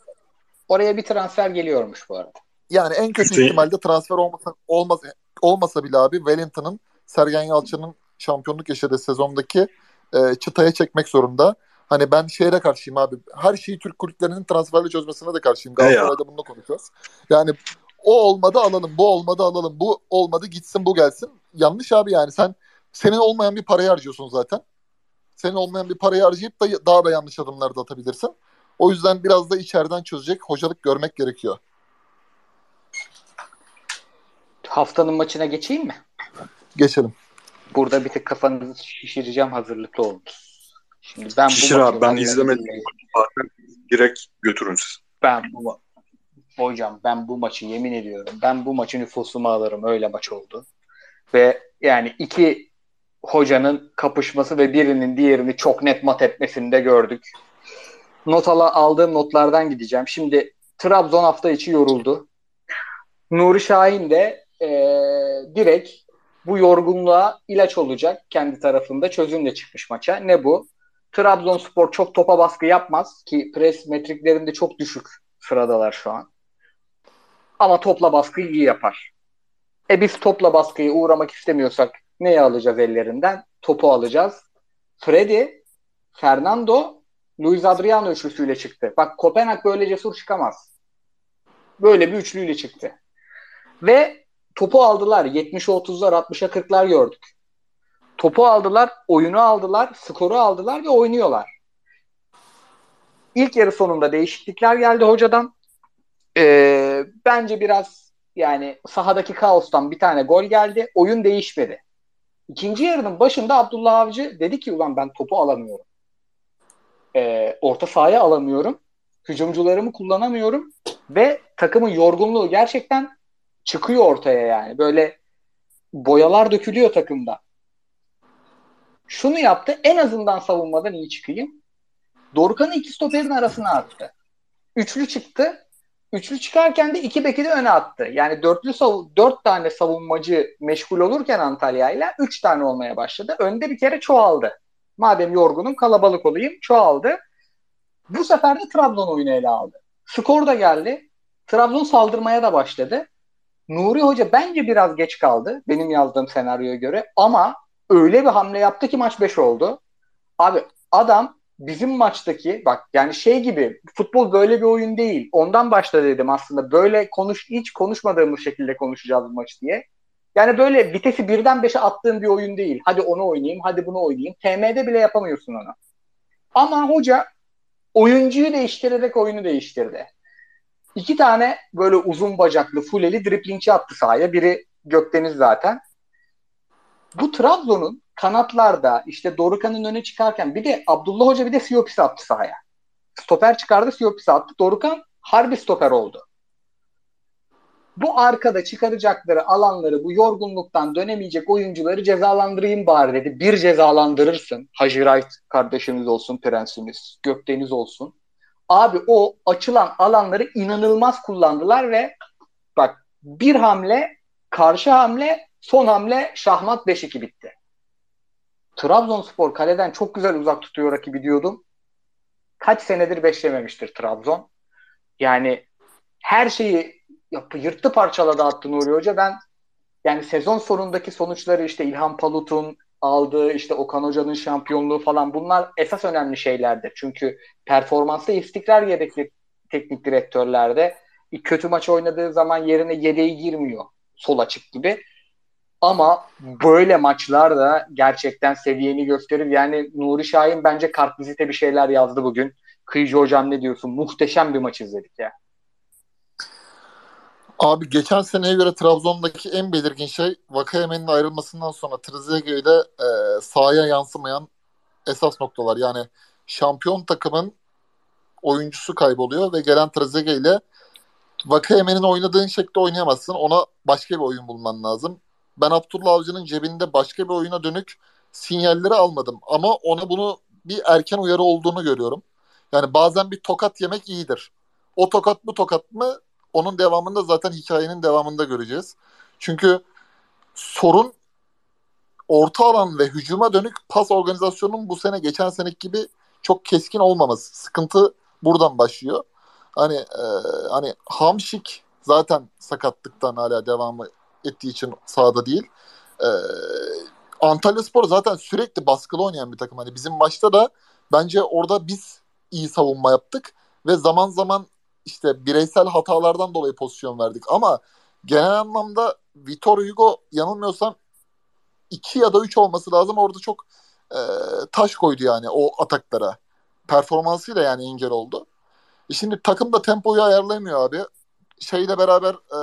Oraya bir transfer geliyormuş bu arada. Yani en kötü Hüseyin- ihtimalle transfer olmasa olmaz olmasa bile abi Wellington'ın Sergen Yalçın'ın şampiyonluk yaşadığı sezondaki e, çıtaya çekmek zorunda. Hani ben şehre karşıyım abi. Her şeyi Türk kulüplerinin transferle çözmesine de karşıyım. Galatasaray'da bunu konuşacağız. Yani o olmadı alalım, bu olmadı alalım, bu olmadı gitsin bu gelsin. Yanlış abi yani sen senin olmayan bir parayı harcıyorsun zaten. Senin olmayan bir parayı harcayıp da daha da yanlış adımlar da atabilirsin. O yüzden biraz da içeriden çözecek hocalık görmek gerekiyor. Haftanın maçına geçeyim mi? Geçelim. Burada bir tık kafanızı şişireceğim hazırlıklı olun. Şimdi ben Şişir bu abi, ben izlemedim. Direkt götürün siz. Ben bu hocam ben bu maçı yemin ediyorum. Ben bu maçı nüfusuma alırım. Öyle maç oldu. Ve yani iki hocanın kapışması ve birinin diğerini çok net mat etmesini de gördük. Not ala, aldığım notlardan gideceğim. Şimdi Trabzon hafta içi yoruldu. Nuri Şahin de eee, direkt bu yorgunluğa ilaç olacak kendi tarafında çözümle çıkmış maça. Ne bu? Trabzonspor çok topa baskı yapmaz ki pres metriklerinde çok düşük sıradalar şu an. Ama topla baskıyı iyi yapar. E biz topla baskıya uğramak istemiyorsak neyi alacağız ellerinden? Topu alacağız. Freddy, Fernando, Luis Adriano üçlüsüyle çıktı. Bak Kopenhag böyle cesur çıkamaz. Böyle bir üçlüyle çıktı. Ve topu aldılar. 70'e 30'lar, 60'a 40'lar gördük. Topu aldılar, oyunu aldılar, skoru aldılar ve oynuyorlar. İlk yarı sonunda değişiklikler geldi hocadan. Ee, bence biraz yani sahadaki kaostan bir tane gol geldi. Oyun değişmedi. İkinci yarının başında Abdullah Avcı dedi ki ulan ben topu alamıyorum. Ee, orta sahaya alamıyorum. Hücumcularımı kullanamıyorum. Ve takımın yorgunluğu gerçekten çıkıyor ortaya yani. Böyle boyalar dökülüyor takımda. Şunu yaptı. En azından savunmadan iyi çıkayım. Dorukhan'ı iki stoperin arasına attı. Üçlü çıktı. Üçlü çıkarken de iki beki de öne attı. Yani dörtlü sav dört tane savunmacı meşgul olurken Antalya ile üç tane olmaya başladı. Önde bir kere çoğaldı. Madem yorgunum kalabalık olayım çoğaldı. Bu sefer de Trabzon oyunu ele aldı. Skor da geldi. Trabzon saldırmaya da başladı. Nuri Hoca bence biraz geç kaldı benim yazdığım senaryoya göre ama öyle bir hamle yaptı ki maç 5 oldu. Abi adam bizim maçtaki bak yani şey gibi futbol böyle bir oyun değil. Ondan başta dedim aslında böyle konuş hiç konuşmadığımız şekilde konuşacağız bu maç diye. Yani böyle vitesi birden beşe attığın bir oyun değil. Hadi onu oynayayım, hadi bunu oynayayım. TM'de bile yapamıyorsun onu. Ama hoca oyuncuyu değiştirerek oyunu değiştirdi. İki tane böyle uzun bacaklı, fuleli driplingçi attı sahaya. Biri Gökdeniz zaten. Bu Trabzon'un kanatlarda işte Dorukan'ın öne çıkarken bir de Abdullah Hoca bir de Siopis attı sahaya. Stoper çıkardı Siopis attı. Dorukan harbi stoper oldu. Bu arkada çıkaracakları alanları bu yorgunluktan dönemeyecek oyuncuları cezalandırayım bari dedi. Bir cezalandırırsın. Hacı Wright kardeşimiz olsun, prensimiz, Gökdeniz olsun. Abi o açılan alanları inanılmaz kullandılar ve bak bir hamle, karşı hamle, son hamle şahmat 5-2 bitti. Trabzonspor kaleden çok güzel uzak tutuyor rakibi diyordum. Kaç senedir beşlememiştir Trabzon. Yani her şeyi yapı, yırttı parçaladı attı Nuri Hoca. Ben yani sezon sonundaki sonuçları işte İlhan Palut'un aldığı işte Okan Hoca'nın şampiyonluğu falan bunlar esas önemli şeylerdir. Çünkü performansta istikrar gerekli teknik direktörlerde. Kötü maç oynadığı zaman yerine yedeği girmiyor sol açık gibi. Ama böyle maçlar da gerçekten seviyeni gösterir. Yani Nuri Şahin bence kartvizite bir şeyler yazdı bugün. Kıyıcı hocam ne diyorsun? Muhteşem bir maç izledik ya. Abi geçen seneye göre Trabzon'daki en belirgin şey Vakayemen'in ayrılmasından sonra Trezeguet ile e, sahaya yansımayan esas noktalar. Yani şampiyon takımın oyuncusu kayboluyor ve gelen Trezeguet ile Vakayemen'in oynadığın şekilde oynayamazsın. Ona başka bir oyun bulman lazım. Ben Abdullah Avcı'nın cebinde başka bir oyuna dönük sinyalleri almadım. Ama ona bunu bir erken uyarı olduğunu görüyorum. Yani bazen bir tokat yemek iyidir. O tokat bu tokat mı onun devamında zaten hikayenin devamında göreceğiz. Çünkü sorun orta alan ve hücuma dönük pas organizasyonunun bu sene geçen seneki gibi çok keskin olmaması. Sıkıntı buradan başlıyor. Hani e, hani Hamşik zaten sakatlıktan hala devamı ettiği için sahada değil. E, Antalya Spor zaten sürekli baskılı oynayan bir takım. Hani bizim maçta da bence orada biz iyi savunma yaptık ve zaman zaman işte bireysel hatalardan dolayı pozisyon verdik ama genel anlamda Vitor Hugo yanılmıyorsam 2 ya da 3 olması lazım. Orada çok e, taş koydu yani o ataklara. Performansıyla yani engel oldu. E şimdi takım da tempoyu ayarlayamıyor abi. Şeyle beraber e,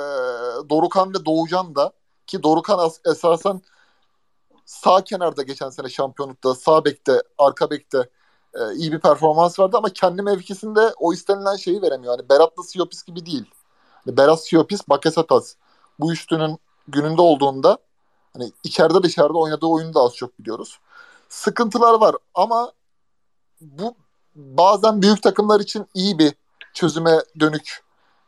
Dorukan ve Doğucan da ki Dorukan as- esasen sağ kenarda geçen sene şampiyonlukta, sağ bekte, arka bekte e, iyi bir performans vardı ama kendi mevkisinde o istenilen şeyi veremiyor. Yani Berat'la Siopis gibi değil. Yani Berat Siopis, Bakasetas bu üçlünün gününde olduğunda hani içeride dışarıda oynadığı oyunu da az çok biliyoruz. Sıkıntılar var ama bu bazen büyük takımlar için iyi bir çözüme dönük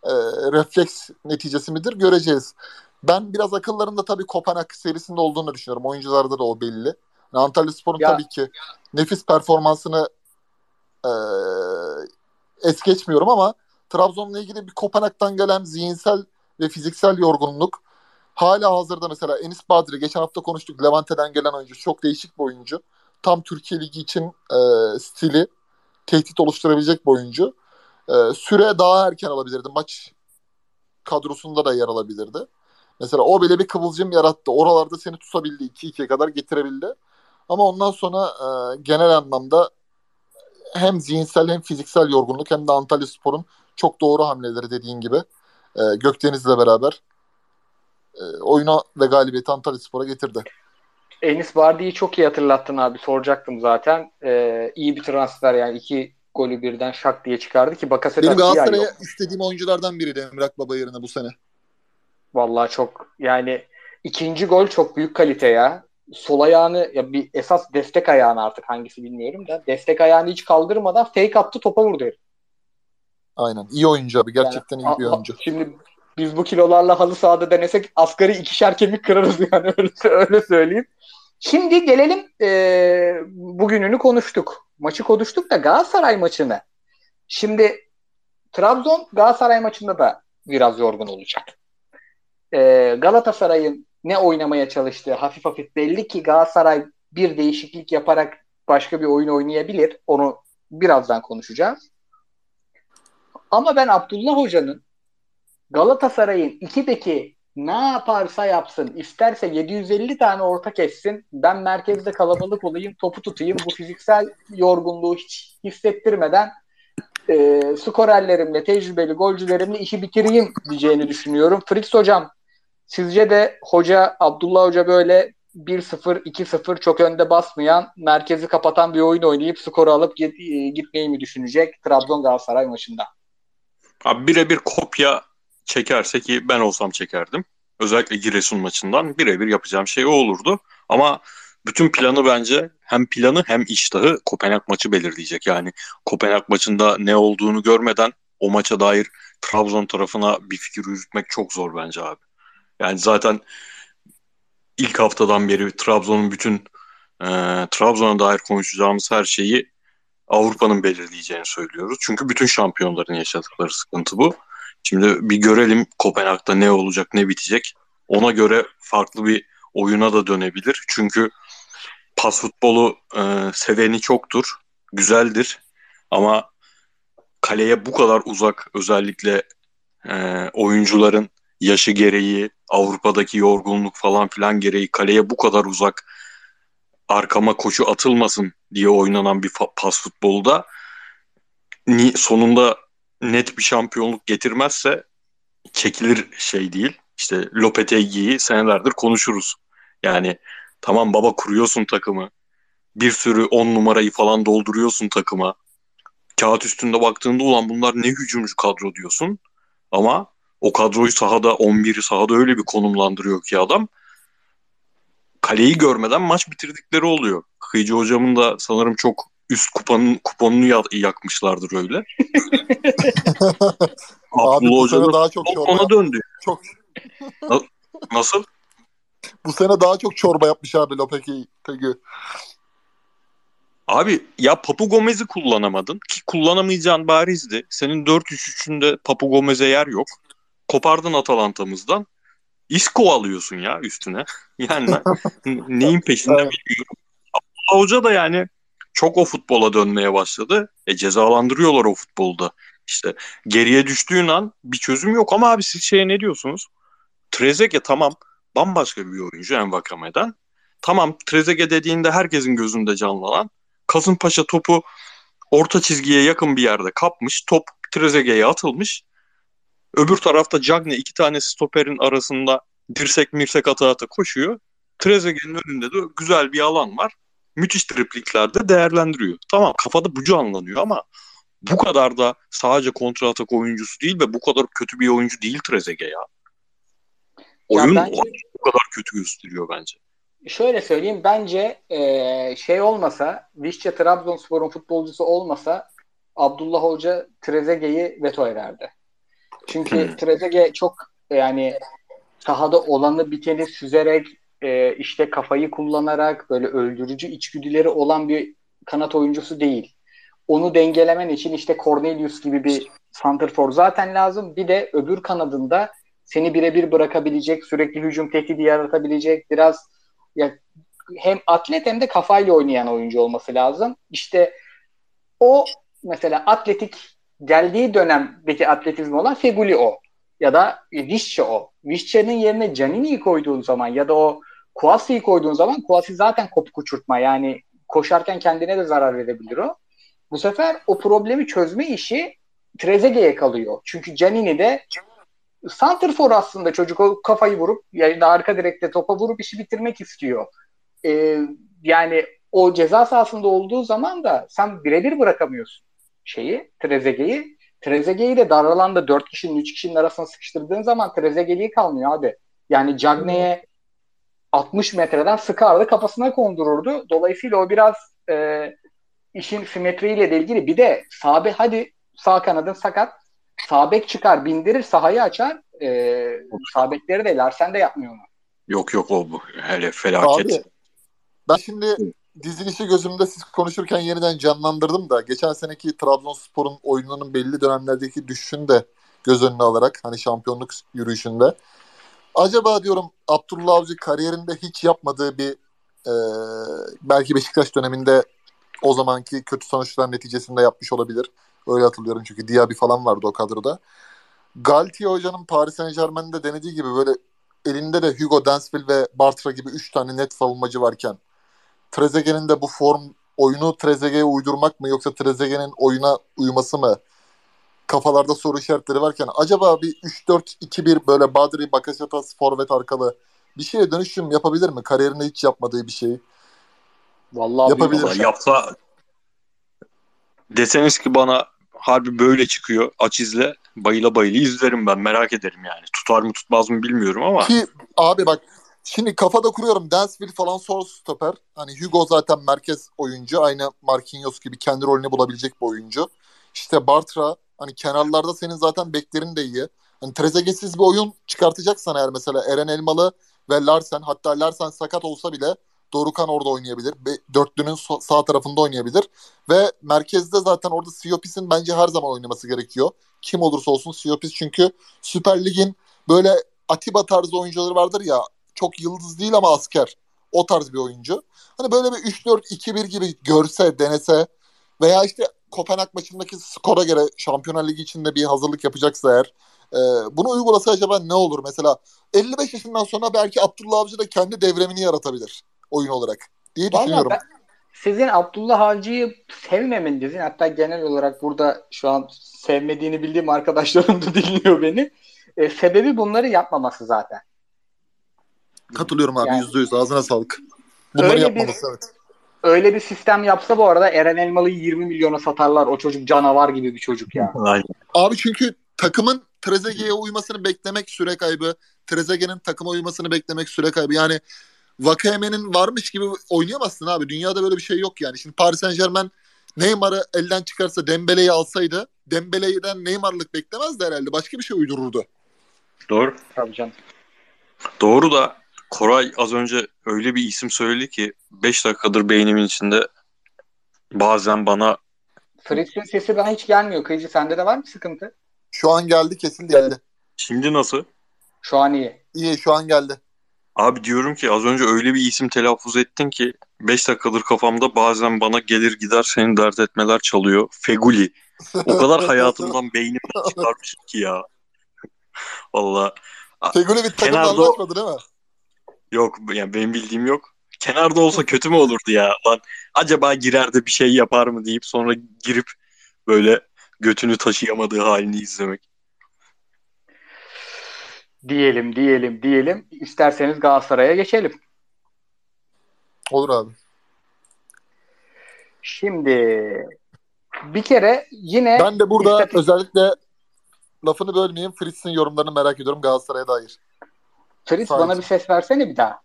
e, refleks neticesi midir göreceğiz. Ben biraz akıllarında tabii Kopenhag serisinde olduğunu düşünüyorum. Oyuncularda da o belli. Yani Antalya Spor'un Ya. tabii ki nefis performansını e, es geçmiyorum ama Trabzon'la ilgili bir Kopenhag'dan gelen zihinsel ve fiziksel yorgunluk hala hazırda mesela Enis Badri geçen hafta konuştuk Levante'den gelen oyuncu çok değişik bir oyuncu. Tam Türkiye Ligi için e, stili tehdit oluşturabilecek bir oyuncu. E, süre daha erken alabilirdi. Maç kadrosunda da yer alabilirdi. Mesela o bile bir kıvılcım yarattı. Oralarda seni tutabildi. 2-2'ye kadar getirebildi. Ama ondan sonra e, genel anlamda hem zihinsel hem fiziksel yorgunluk hem de Antalya Spor'un çok doğru hamleleri dediğin gibi e, Gökdeniz'le beraber e, oyuna ve galibiyeti Antalya Spor'a getirdi. Enis Bardi'yi çok iyi hatırlattın abi. Soracaktım zaten. Ee, iyi bir transfer yani iki golü birden şak diye çıkardı ki Bakasetas Benim Galatasaray'a istediğim oyunculardan biriydi Emrak Baba yerine bu sene. Vallahi çok yani ikinci gol çok büyük kalite ya. Sol ayağını ya bir esas destek ayağını artık hangisi bilmiyorum da destek ayağını hiç kaldırmadan fake attı topa vurdu herif. Aynen. İyi oyuncu abi. Gerçekten Yani, iyi bir oyuncu. Şimdi biz bu kilolarla halı sahada denesek asgari ikişer kemik kırarız yani öyle, öyle söyleyeyim. Şimdi gelelim e, bugününü konuştuk. Maçı konuştuk da Galatasaray maçını. Şimdi Trabzon Galatasaray maçında da biraz yorgun olacak. E, Galatasaray'ın ne oynamaya çalıştığı hafif hafif belli ki Galatasaray bir değişiklik yaparak başka bir oyun oynayabilir. Onu birazdan konuşacağız. Ama ben Abdullah Hoca'nın Galatasaray'ın iki beki ne yaparsa yapsın, isterse 750 tane orta kessin, ben merkezde kalabalık olayım, topu tutayım, bu fiziksel yorgunluğu hiç hissettirmeden e, skorerlerimle, tecrübeli golcülerimle işi bitireyim diyeceğini düşünüyorum. Frix Hocam, sizce de hoca, Abdullah Hoca böyle 1-0, 2-0 çok önde basmayan, merkezi kapatan bir oyun oynayıp skoru alıp e, gitmeyi mi düşünecek Trabzon Galatasaray maçında? Abi birebir kopya çekerse ki ben olsam çekerdim. Özellikle Giresun maçından birebir yapacağım şey o olurdu. Ama bütün planı bence hem planı hem iştahı Kopenhag maçı belirleyecek. Yani Kopenhag maçında ne olduğunu görmeden o maça dair Trabzon tarafına bir fikir yürütmek çok zor bence abi. Yani zaten ilk haftadan beri Trabzon'un bütün e, Trabzon'a dair konuşacağımız her şeyi Avrupa'nın belirleyeceğini söylüyoruz. Çünkü bütün şampiyonların yaşadıkları sıkıntı bu. Şimdi bir görelim Kopenhag'da ne olacak, ne bitecek. Ona göre farklı bir oyuna da dönebilir. Çünkü pas futbolu e, seveni çoktur, güzeldir. Ama kaleye bu kadar uzak özellikle e, oyuncuların yaşı gereği, Avrupa'daki yorgunluk falan filan gereği kaleye bu kadar uzak arkama koşu atılmasın diye oynanan bir pas futbolu da sonunda net bir şampiyonluk getirmezse çekilir şey değil. İşte Lopetegui'yi senelerdir konuşuruz. Yani tamam baba kuruyorsun takımı. Bir sürü on numarayı falan dolduruyorsun takıma. Kağıt üstünde baktığında ulan bunlar ne hücumcu kadro diyorsun. Ama o kadroyu sahada 11'i sahada öyle bir konumlandırıyor ki adam kaleyi görmeden maç bitirdikleri oluyor. Kıyıcı hocamın da sanırım çok üst kupanın kuponunu ya- yakmışlardır öyle. Abi bu Hoca sene da daha çok çorba ona yap- döndü. Çok Nasıl? bu sene daha çok çorba yapmış abi Lopeki. Peki. Abi ya Papu Gomez'i kullanamadın ki kullanamayacağın barizdi. Senin 4-3-3'ünde Papu Gomez'e yer yok. Kopardın Atalanta'mızdan. Isco alıyorsun ya üstüne. Yani neyin peşinde bilmiyorum. Abdullah Hoca da yani çok o futbola dönmeye başladı. E cezalandırıyorlar o futbolda. İşte geriye düştüğün an bir çözüm yok ama abi siz şeye ne diyorsunuz? Trezeguet tamam bambaşka bir oyuncu Envakame'den. Tamam Trezeguet dediğinde herkesin gözünde canlanan Kasımpaşa topu orta çizgiye yakın bir yerde kapmış. Top Trezeguet'e atılmış. Öbür tarafta Cagne iki tane stoperin arasında dirsek mirsek ata ata koşuyor. Trezeguet'in önünde de güzel bir alan var. Müthiş tripliklerde değerlendiriyor. Tamam kafada bu canlanıyor ama bu kadar da sadece kontra atak oyuncusu değil ve bu kadar kötü bir oyuncu değil Trezeguet ya. Oyun bence- bu kadar kötü gösteriyor bence. Şöyle söyleyeyim bence eee, şey olmasa Vişça Trabzonspor'un futbolcusu olmasa Abdullah Hoca Trezeguet'i veto ederdi. Çünkü Hmm. Trezeguet çok yani sahada olanı biteni süzerek eee, işte kafayı kullanarak böyle öldürücü içgüdüleri olan bir kanat oyuncusu değil. Onu dengelemen için işte Cornelius gibi bir santrfor zaten lazım. Bir de öbür kanadında seni birebir bırakabilecek, sürekli hücum tehdidi yaratabilecek, biraz ya hem atlet hem de kafayla oynayan oyuncu olması lazım. İşte o mesela atletik geldiği dönemdeki atletizm olan Feguli o. Ya da Vişçe o. Vişçe'nin yerine Canini'yi koyduğun zaman ya da o Kuasi'yi koyduğun zaman Kuasi zaten kopu uçurtma. Yani koşarken kendine de zarar verebilir o. Bu sefer o problemi çözme işi Trezeguet'e kalıyor. Çünkü Canini de Santrfor aslında çocuk o kafayı vurup ya da arka direkte topa vurup işi bitirmek istiyor. Ee, yani o ceza sahasında olduğu zaman da sen birebir bırakamıyorsun şeyi Trezeguet'i. Trezeguet'i de dar alanda 4 kişinin 3 kişinin arasına sıkıştırdığın zaman Trezeguet'i kalmıyor abi. Yani Cagne'ye 60 metreden sıkardı kafasına kondururdu. Dolayısıyla o biraz e, işin simetriyle de ilgili. Bir de sağ be- hadi sağ kanadın sakat. Sabek çıkar, bindirir, sahayı açar. E, sabekleri de Larsen de yapmıyor onu. Yok yok o bu. Hele felaket. Abi ben şimdi dizilişi gözümde siz konuşurken yeniden canlandırdım da geçen seneki Trabzonspor'un oyununun belli dönemlerdeki düşüşünü de göz önüne alarak hani şampiyonluk yürüyüşünde acaba diyorum Abdullah Avcı kariyerinde hiç yapmadığı bir e, belki Beşiktaş döneminde o zamanki kötü sonuçlar neticesinde yapmış olabilir. Öyle hatırlıyorum çünkü Diaby falan vardı o kadroda. Galtier hocanın Paris Saint Germain'de denediği gibi böyle elinde de Hugo Densville ve Bartra gibi 3 tane net savunmacı varken Trezeguet'in de bu form oyunu Trezeguet'e uydurmak mı yoksa Trezeguet'in oyuna uyması mı kafalarda soru işaretleri varken acaba bir 3-4-2-1 böyle Badri, Bakasetas, forvet arkalı bir şeye dönüşüm yapabilir mi? Kariyerinde hiç yapmadığı bir şeyi. Vallahi Yapabilir. Vallahi yapsa deseniz ki bana harbi böyle çıkıyor aç izle bayıla bayıla izlerim ben merak ederim yani. Tutar mı tutmaz mı bilmiyorum ama Ki abi bak şimdi kafada kuruyorum Dansville falan sol stoper. Hani Hugo zaten merkez oyuncu. Aynı Marquinhos gibi kendi rolünü bulabilecek bir oyuncu. İşte Bartra hani kenarlarda senin zaten beklerin de iyi. Hani Trezeguet'siz bir oyun çıkartacaksan eğer mesela Eren Elmalı ve Larsen hatta Larsen sakat olsa bile Dorukan orada oynayabilir. Dörtlünün sağ tarafında oynayabilir. Ve merkezde zaten orada Siopis'in bence her zaman oynaması gerekiyor. Kim olursa olsun Siopis çünkü Süper Lig'in böyle Atiba tarzı oyuncuları vardır ya çok yıldız değil ama asker. O tarz bir oyuncu. Hani böyle bir 3-4-2-1 gibi görse, denese veya işte Kopenhag maçındaki skora göre Şampiyonlar Ligi içinde bir hazırlık yapacaksa eğer e, bunu uygulasa acaba ne olur? Mesela 55 yaşından sonra belki Abdullah Avcı da kendi devremini yaratabilir oyun olarak diye Vallahi düşünüyorum. ben sizin Abdullah Avcı'yı sevmemenizin hatta genel olarak burada şu an sevmediğini bildiğim arkadaşlarım da dinliyor beni. E, sebebi bunları yapmaması zaten. Katılıyorum abi Yani- yüzde yüz ağzına sağlık. Bunları Öyle yapmaması evet. Öyle bir sistem yapsa bu arada Eren Elmalı'yı 20 milyona satarlar. O çocuk canavar gibi bir çocuk ya. Abi çünkü takımın Trezeguet'e uymasını beklemek süre kaybı. Trezeguet'in takıma uymasını beklemek süre kaybı. Yani Vakayeme'nin varmış gibi oynayamazsın abi. Dünyada böyle bir şey yok yani. Şimdi Paris Saint Germain Neymar'ı elden çıkarsa Dembele'yi alsaydı Dembele'den Neymar'lık beklemezdi herhalde. Başka bir şey uydururdu. Doğru. Tabii canım. Doğru da Koray az önce öyle bir isim söyledi ki 5 dakikadır beynimin içinde bazen bana Fritz'in sesi bana hiç gelmiyor. Kıyıcı sende de var mı sıkıntı? Şu an geldi kesildi geldi. şimdi nasıl? Şu an iyi. İyi şu an geldi. Abi diyorum ki az önce öyle bir isim telaffuz ettin ki 5 dakikadır kafamda bazen bana gelir gider seni dert etmeler çalıyor. Feguli. O kadar hayatımdan beynimden çıkarmışım ki ya. Valla Feguli bir takımla Kenarda- anlaşmadı değil mi? Yok yani benim bildiğim yok. Kenarda olsa kötü mü olurdu ya? Lan acaba girer de bir şey yapar mı deyip sonra girip böyle götünü taşıyamadığı halini izlemek. Diyelim, diyelim, diyelim. İsterseniz Galatasaray'a geçelim. Olur abi. Şimdi bir kere yine Ben de burada istatistik- özellikle lafını bölmeyeyim. Fritz'in yorumlarını merak ediyorum Galatasaray'a dair. Fritz Sağ bana bir ses versene bir daha.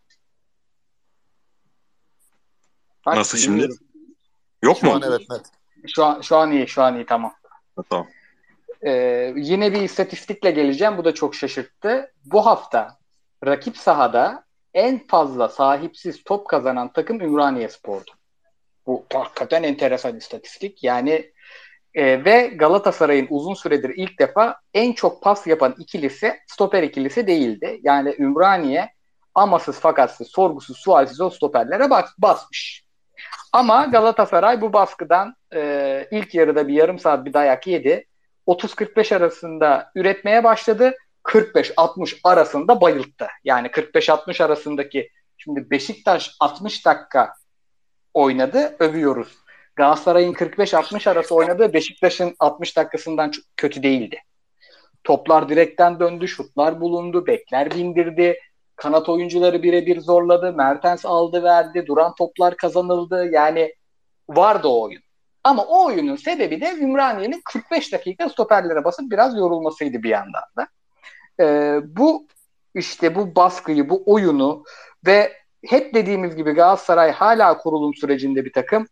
Bak, Nasıl şimdi? bilmiyorum. Yok Şu mu? an evet net. Şu an, şu an iyi, şu an iyi tamam. Tamam. Ee, yine bir istatistikle geleceğim. Bu da çok şaşırttı. Bu hafta rakip sahada en fazla sahipsiz top kazanan takım Ümraniye Spor'du. Bu hakikaten enteresan istatistik. Yani e, ve Galatasaray'ın uzun süredir ilk defa en çok pas yapan ikilisi stoper ikilisi değildi. Yani Ümraniye amasız fakatsız, sorgusuz, sualsiz o stoperlere bas, basmış. Ama Galatasaray bu baskıdan e, ilk yarıda bir yarım saat bir dayak yedi. 30-45 arasında üretmeye başladı. 45-60 arasında bayılttı. Yani 45-60 arasındaki şimdi Beşiktaş 60 dakika oynadı. Övüyoruz. Galatasaray'ın 45-60 arası oynadığı Beşiktaş'ın 60 dakikasından çok kötü değildi. Toplar direkten döndü, şutlar bulundu, bekler bindirdi. Kanat oyuncuları birebir zorladı. Mertens aldı verdi. Duran toplar kazanıldı. Yani vardı o oyun. Ama o oyunun sebebi de Ümraniye'nin 45 dakika stoperlere basıp biraz yorulmasıydı bir yandan da. Ee, bu işte bu baskıyı, bu oyunu ve hep dediğimiz gibi Galatasaray hala kurulum sürecinde bir takım.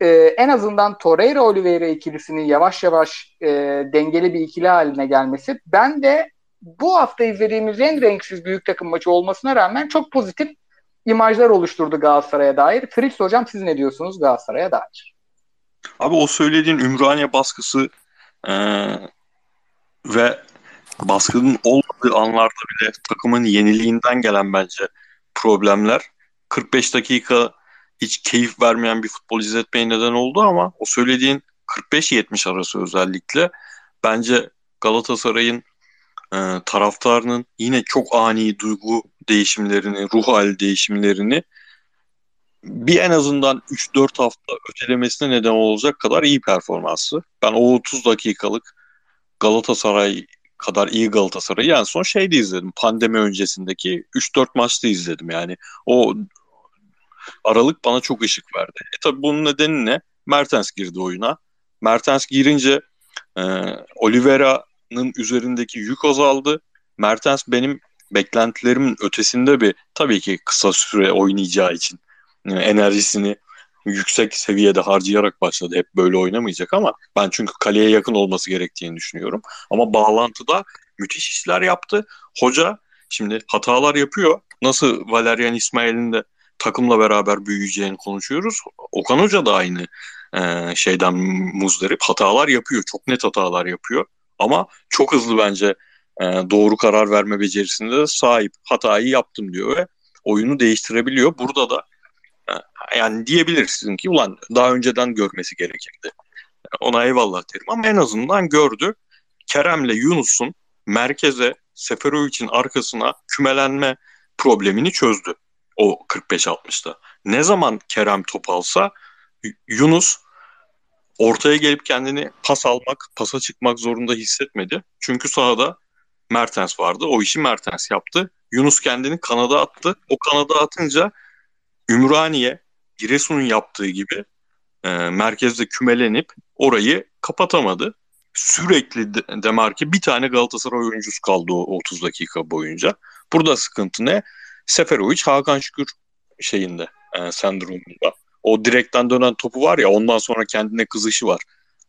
E, en azından Torreira Oliveira ikilisinin yavaş yavaş e, dengeli bir ikili haline gelmesi ben de bu hafta izlediğimiz en renksiz büyük takım maçı olmasına rağmen çok pozitif imajlar oluşturdu Galatasaray'a dair. Fritz hocam siz ne diyorsunuz Galatasaray'a dair? Abi o söylediğin Ümraniye baskısı e, ve baskının olmadığı anlarda bile takımın yeniliğinden gelen bence problemler 45 dakika hiç keyif vermeyen bir futbol izletmeye neden oldu ama o söylediğin 45-70 arası özellikle bence Galatasaray'ın e, taraftarının yine çok ani duygu değişimlerini, ruh hali değişimlerini bir en azından 3-4 hafta ötelemesine neden olacak kadar iyi performansı. Ben o 30 dakikalık Galatasaray kadar iyi Galatasaray'ı en son şeyde izledim. Pandemi öncesindeki 3-4 maçta izledim yani. O Aralık bana çok ışık verdi. E tabi bunun nedeni ne? Mertens girdi oyuna. Mertens girince e, Oliveira'nın üzerindeki yük azaldı. Mertens benim beklentilerimin ötesinde bir tabii ki kısa süre oynayacağı için yani enerjisini yüksek seviyede harcayarak başladı. Hep böyle oynamayacak ama ben çünkü kaleye yakın olması gerektiğini düşünüyorum. Ama bağlantıda müthiş işler yaptı. Hoca şimdi hatalar yapıyor. Nasıl Valerian İsmail'in de takımla beraber büyüyeceğini konuşuyoruz. Okan Hoca da aynı e, şeyden muzdarip. Hatalar yapıyor. Çok net hatalar yapıyor. Ama çok hızlı bence e, doğru karar verme becerisinde de sahip. Hatayı yaptım diyor ve oyunu değiştirebiliyor. Burada da e, yani diyebilirsin ki ulan daha önceden görmesi gerekirdi. Ona eyvallah derim ama en azından gördü. Kerem'le Yunus'un merkeze Seferovic'in arkasına kümelenme problemini çözdü o 45-60'da. Ne zaman Kerem top alsa Yunus ortaya gelip kendini pas almak, pasa çıkmak zorunda hissetmedi. Çünkü sahada Mertens vardı. O işi Mertens yaptı. Yunus kendini kanada attı. O kanada atınca Ümraniye Giresun'un yaptığı gibi e, merkezde kümelenip orayı kapatamadı. Sürekli de, Demarki bir tane Galatasaray oyuncusu kaldı o 30 dakika boyunca. Burada sıkıntı ne? Seferovic Hakan Şükür şeyinde e, sendromunda. O direkten dönen topu var ya ondan sonra kendine kızışı var.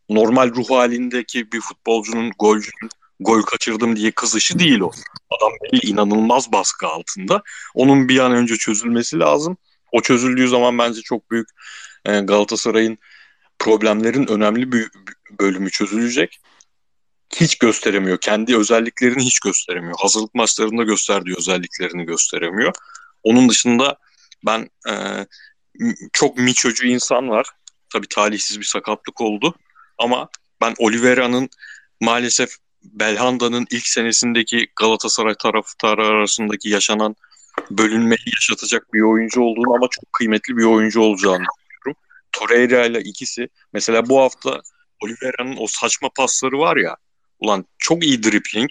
Normal ruh halindeki bir futbolcunun golcünün gol kaçırdım diye kızışı değil o. Adam belli inanılmaz baskı altında. Onun bir an önce çözülmesi lazım. O çözüldüğü zaman bence çok büyük e, Galatasaray'ın problemlerin önemli bir bölümü çözülecek. Hiç gösteremiyor. Kendi özelliklerini hiç gösteremiyor. Hazırlık maçlarında gösterdiği özelliklerini gösteremiyor. Onun dışında ben e, çok miçocu insan var. Tabii talihsiz bir sakatlık oldu. Ama ben Oliveira'nın maalesef Belhanda'nın ilk senesindeki Galatasaray taraftarı arasındaki yaşanan bölünmeyi yaşatacak bir oyuncu olduğunu ama çok kıymetli bir oyuncu olacağını düşünüyorum. Torreira ile ikisi mesela bu hafta Oliveira'nın o saçma pasları var ya ulan çok iyi dribbling,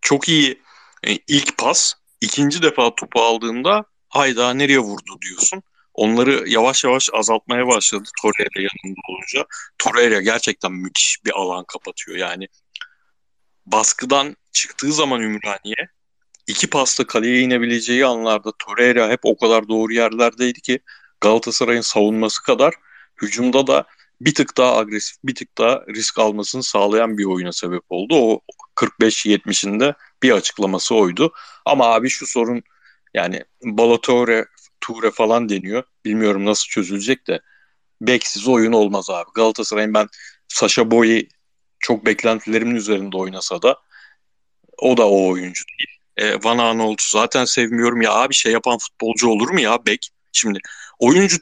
çok iyi e, ilk pas, ikinci defa topu aldığında hayda nereye vurdu diyorsun. Onları yavaş yavaş azaltmaya başladı Torreira yanında olunca. Torreira gerçekten müthiş bir alan kapatıyor. Yani baskıdan çıktığı zaman Ümraniye iki pasta kaleye inebileceği anlarda Torreira hep o kadar doğru yerlerdeydi ki Galatasaray'ın savunması kadar hücumda da bir tık daha agresif, bir tık daha risk almasını sağlayan bir oyuna sebep oldu. O 45-70'inde bir açıklaması oydu. Ama abi şu sorun yani Balatore, Ture falan deniyor. Bilmiyorum nasıl çözülecek de beksiz oyun olmaz abi. Galatasaray'ın ben Sasha Boy'i çok beklentilerimin üzerinde oynasa da o da o oyuncu değil. E, Van Aanholt'u zaten sevmiyorum ya abi şey yapan futbolcu olur mu ya bek? Şimdi oyuncu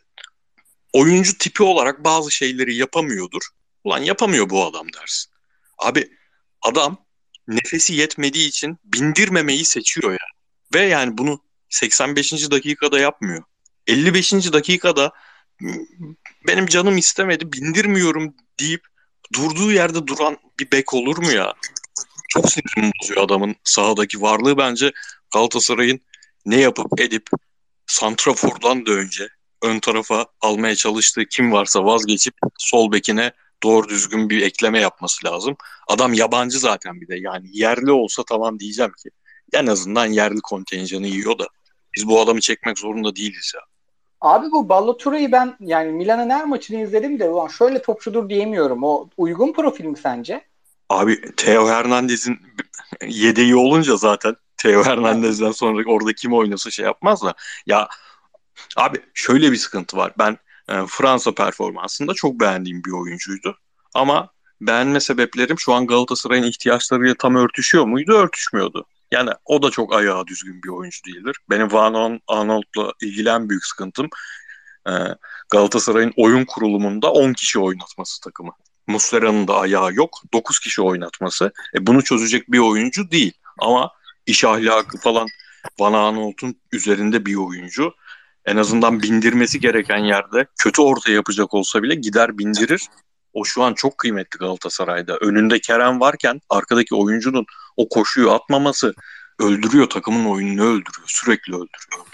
oyuncu tipi olarak bazı şeyleri yapamıyordur. Ulan yapamıyor bu adam dersin. Abi adam nefesi yetmediği için bindirmemeyi seçiyor ya. Ve yani bunu 85. dakikada yapmıyor. 55. dakikada benim canım istemedi bindirmiyorum deyip durduğu yerde duran bir bek olur mu ya? Çok sinirim bozuyor adamın sahadaki varlığı bence Galatasaray'ın ne yapıp edip Santrafor'dan da önce ön tarafa almaya çalıştığı kim varsa vazgeçip sol bekine doğru düzgün bir ekleme yapması lazım. Adam yabancı zaten bir de yani yerli olsa tamam diyeceğim ki en azından yerli kontenjanı yiyor da biz bu adamı çekmek zorunda değiliz ya. Abi bu Ballotura'yı ben yani Milan'ın her maçını izledim de ulan şöyle topçudur diyemiyorum. O uygun profil mi sence? Abi Theo Hernandez'in yedeği olunca zaten Theo Hernandez'den sonra orada kim oynasa şey yapmaz da. Ya abi şöyle bir sıkıntı var. Ben e, Fransa performansında çok beğendiğim bir oyuncuydu. Ama beğenme sebeplerim şu an Galatasaray'ın ihtiyaçlarıyla tam örtüşüyor muydu? Örtüşmüyordu. Yani o da çok ayağı düzgün bir oyuncu değildir. Benim Van Arnold'la ilgilen büyük sıkıntım e, Galatasaray'ın oyun kurulumunda 10 kişi oynatması takımı. Muslera'nın da ayağı yok. 9 kişi oynatması. E, bunu çözecek bir oyuncu değil. Ama iş ahlakı falan Van Arnold'un üzerinde bir oyuncu. En azından bindirmesi gereken yerde kötü orta yapacak olsa bile gider bindirir. O şu an çok kıymetli Galatasaray'da. Önünde Kerem varken arkadaki oyuncunun o koşuyu atmaması öldürüyor takımın oyununu öldürüyor. Sürekli öldürüyor.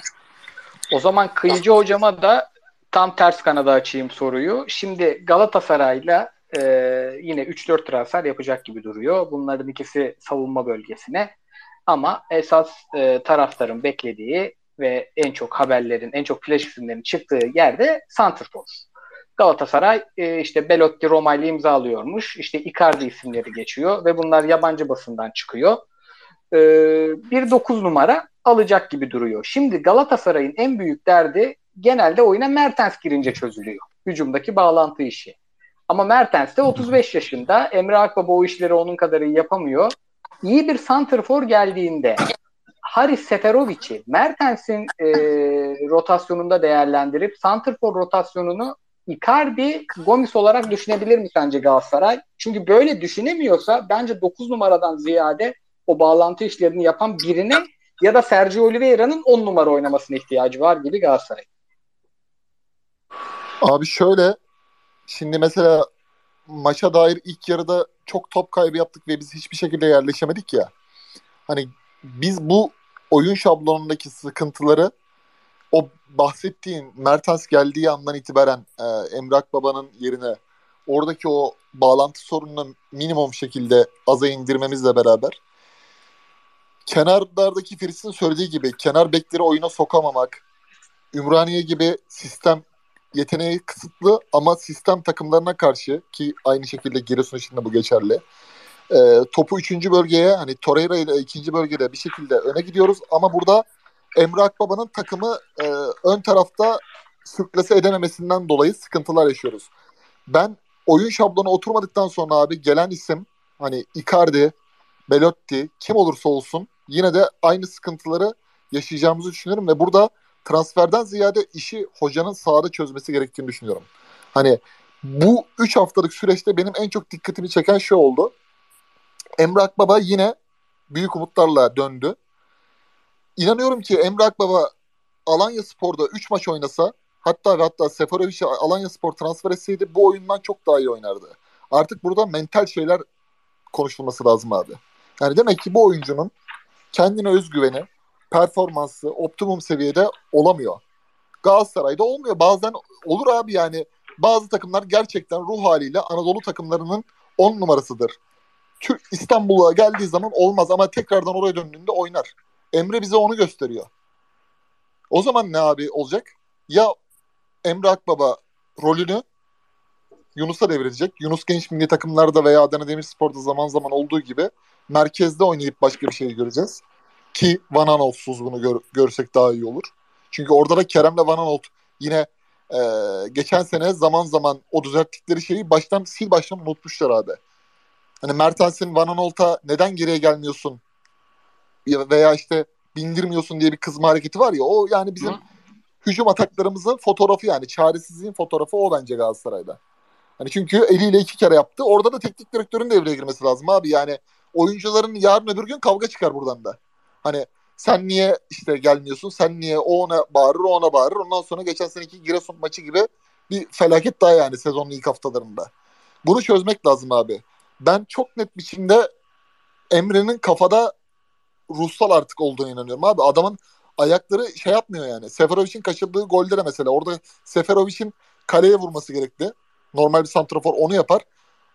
O zaman Kıyıcı hocama da tam ters kanada açayım soruyu. Şimdi Galatasaray'la e, yine 3-4 transfer yapacak gibi duruyor. Bunların ikisi savunma bölgesine. Ama esas e, taraftarın beklediği ve en çok haberlerin, en çok flash isimlerin çıktığı yerde Santrfor. Galatasaray e, işte Belotti Roma ile imzalıyormuş. İşte Icardi isimleri geçiyor ve bunlar yabancı basından çıkıyor. E, bir 9 numara alacak gibi duruyor. Şimdi Galatasaray'ın en büyük derdi genelde oyuna Mertens girince çözülüyor. Hücumdaki bağlantı işi. Ama Mertens de 35 yaşında. Emre Akbaba o işleri onun kadar iyi yapamıyor. İyi bir santrfor geldiğinde Haris Seferovic'i Mertens'in e, rotasyonunda değerlendirip santrfor rotasyonunu Icardi, Gomis olarak düşünebilir mi sence Galatasaray? Çünkü böyle düşünemiyorsa bence 9 numaradan ziyade o bağlantı işlerini yapan birine ya da Sergio Oliveira'nın 10 numara oynamasına ihtiyacı var gibi Galatasaray. Abi şöyle şimdi mesela maça dair ilk yarıda çok top kaybı yaptık ve biz hiçbir şekilde yerleşemedik ya. Hani biz bu oyun şablonundaki sıkıntıları o bahsettiğin Mertens geldiği andan itibaren e, Emrak Baba'nın yerine oradaki o bağlantı sorununu minimum şekilde aza indirmemizle beraber kenarlardaki Feris'in söylediği gibi kenar bekleri oyuna sokamamak, Ümraniye gibi sistem yeteneği kısıtlı ama sistem takımlarına karşı ki aynı şekilde Giresun için de bu geçerli. E, topu 3. bölgeye hani Torreira ile 2. bölgede bir şekilde öne gidiyoruz ama burada Emre Akbaba'nın takımı e, ön tarafta sürklese edememesinden dolayı sıkıntılar yaşıyoruz. Ben oyun şablonu oturmadıktan sonra abi gelen isim hani Icardi, Belotti kim olursa olsun yine de aynı sıkıntıları yaşayacağımızı düşünüyorum ve burada transferden ziyade işi hocanın sahada çözmesi gerektiğini düşünüyorum. Hani bu 3 haftalık süreçte benim en çok dikkatimi çeken şey oldu. Emre Akbaba yine büyük umutlarla döndü. İnanıyorum ki Emre Akbaba Alanya Spor'da 3 maç oynasa hatta hatta Seferovic'i Alanya Spor transfer etseydi bu oyundan çok daha iyi oynardı. Artık burada mental şeyler konuşulması lazım abi. Yani demek ki bu oyuncunun kendine özgüveni, performansı optimum seviyede olamıyor. Galatasaray'da olmuyor. Bazen olur abi yani bazı takımlar gerçekten ruh haliyle Anadolu takımlarının 10 numarasıdır. İstanbul'a geldiği zaman olmaz ama tekrardan oraya döndüğünde oynar. Emre bize onu gösteriyor. O zaman ne abi olacak? Ya Emre Akbaba rolünü Yunus'a devredecek. Yunus genç milli takımlarda veya Adana Demirspor'da zaman zaman olduğu gibi merkezde oynayıp başka bir şey göreceğiz. Ki Van Aanholt'suz bunu gör, görsek daha iyi olur. Çünkü orada da Kerem'le Van Aanholt yine e, geçen sene zaman zaman o düzelttikleri şeyi baştan sil baştan unutmuşlar abi. Hani Mertens'in Van Aanholt'a neden geriye gelmiyorsun veya işte bindirmiyorsun diye bir kızma hareketi var ya o yani bizim Hı. hücum ataklarımızın fotoğrafı yani çaresizliğin fotoğrafı o bence Galatasaray'da. Hani çünkü eliyle iki kere yaptı. Orada da teknik direktörün devreye girmesi lazım abi. Yani oyuncuların yarın öbür gün kavga çıkar buradan da. Hani sen niye işte gelmiyorsun? Sen niye o ona bağırır, o ona bağırır. Ondan sonra geçen seneki Giresun maçı gibi bir felaket daha yani sezonun ilk haftalarında. Bunu çözmek lazım abi. Ben çok net biçimde Emre'nin kafada ruhsal artık olduğunu inanıyorum abi. Adamın ayakları şey yapmıyor yani. Seferovic'in kaçırdığı golde de mesela orada Seferovic'in kaleye vurması gerekti. Normal bir santrafor onu yapar.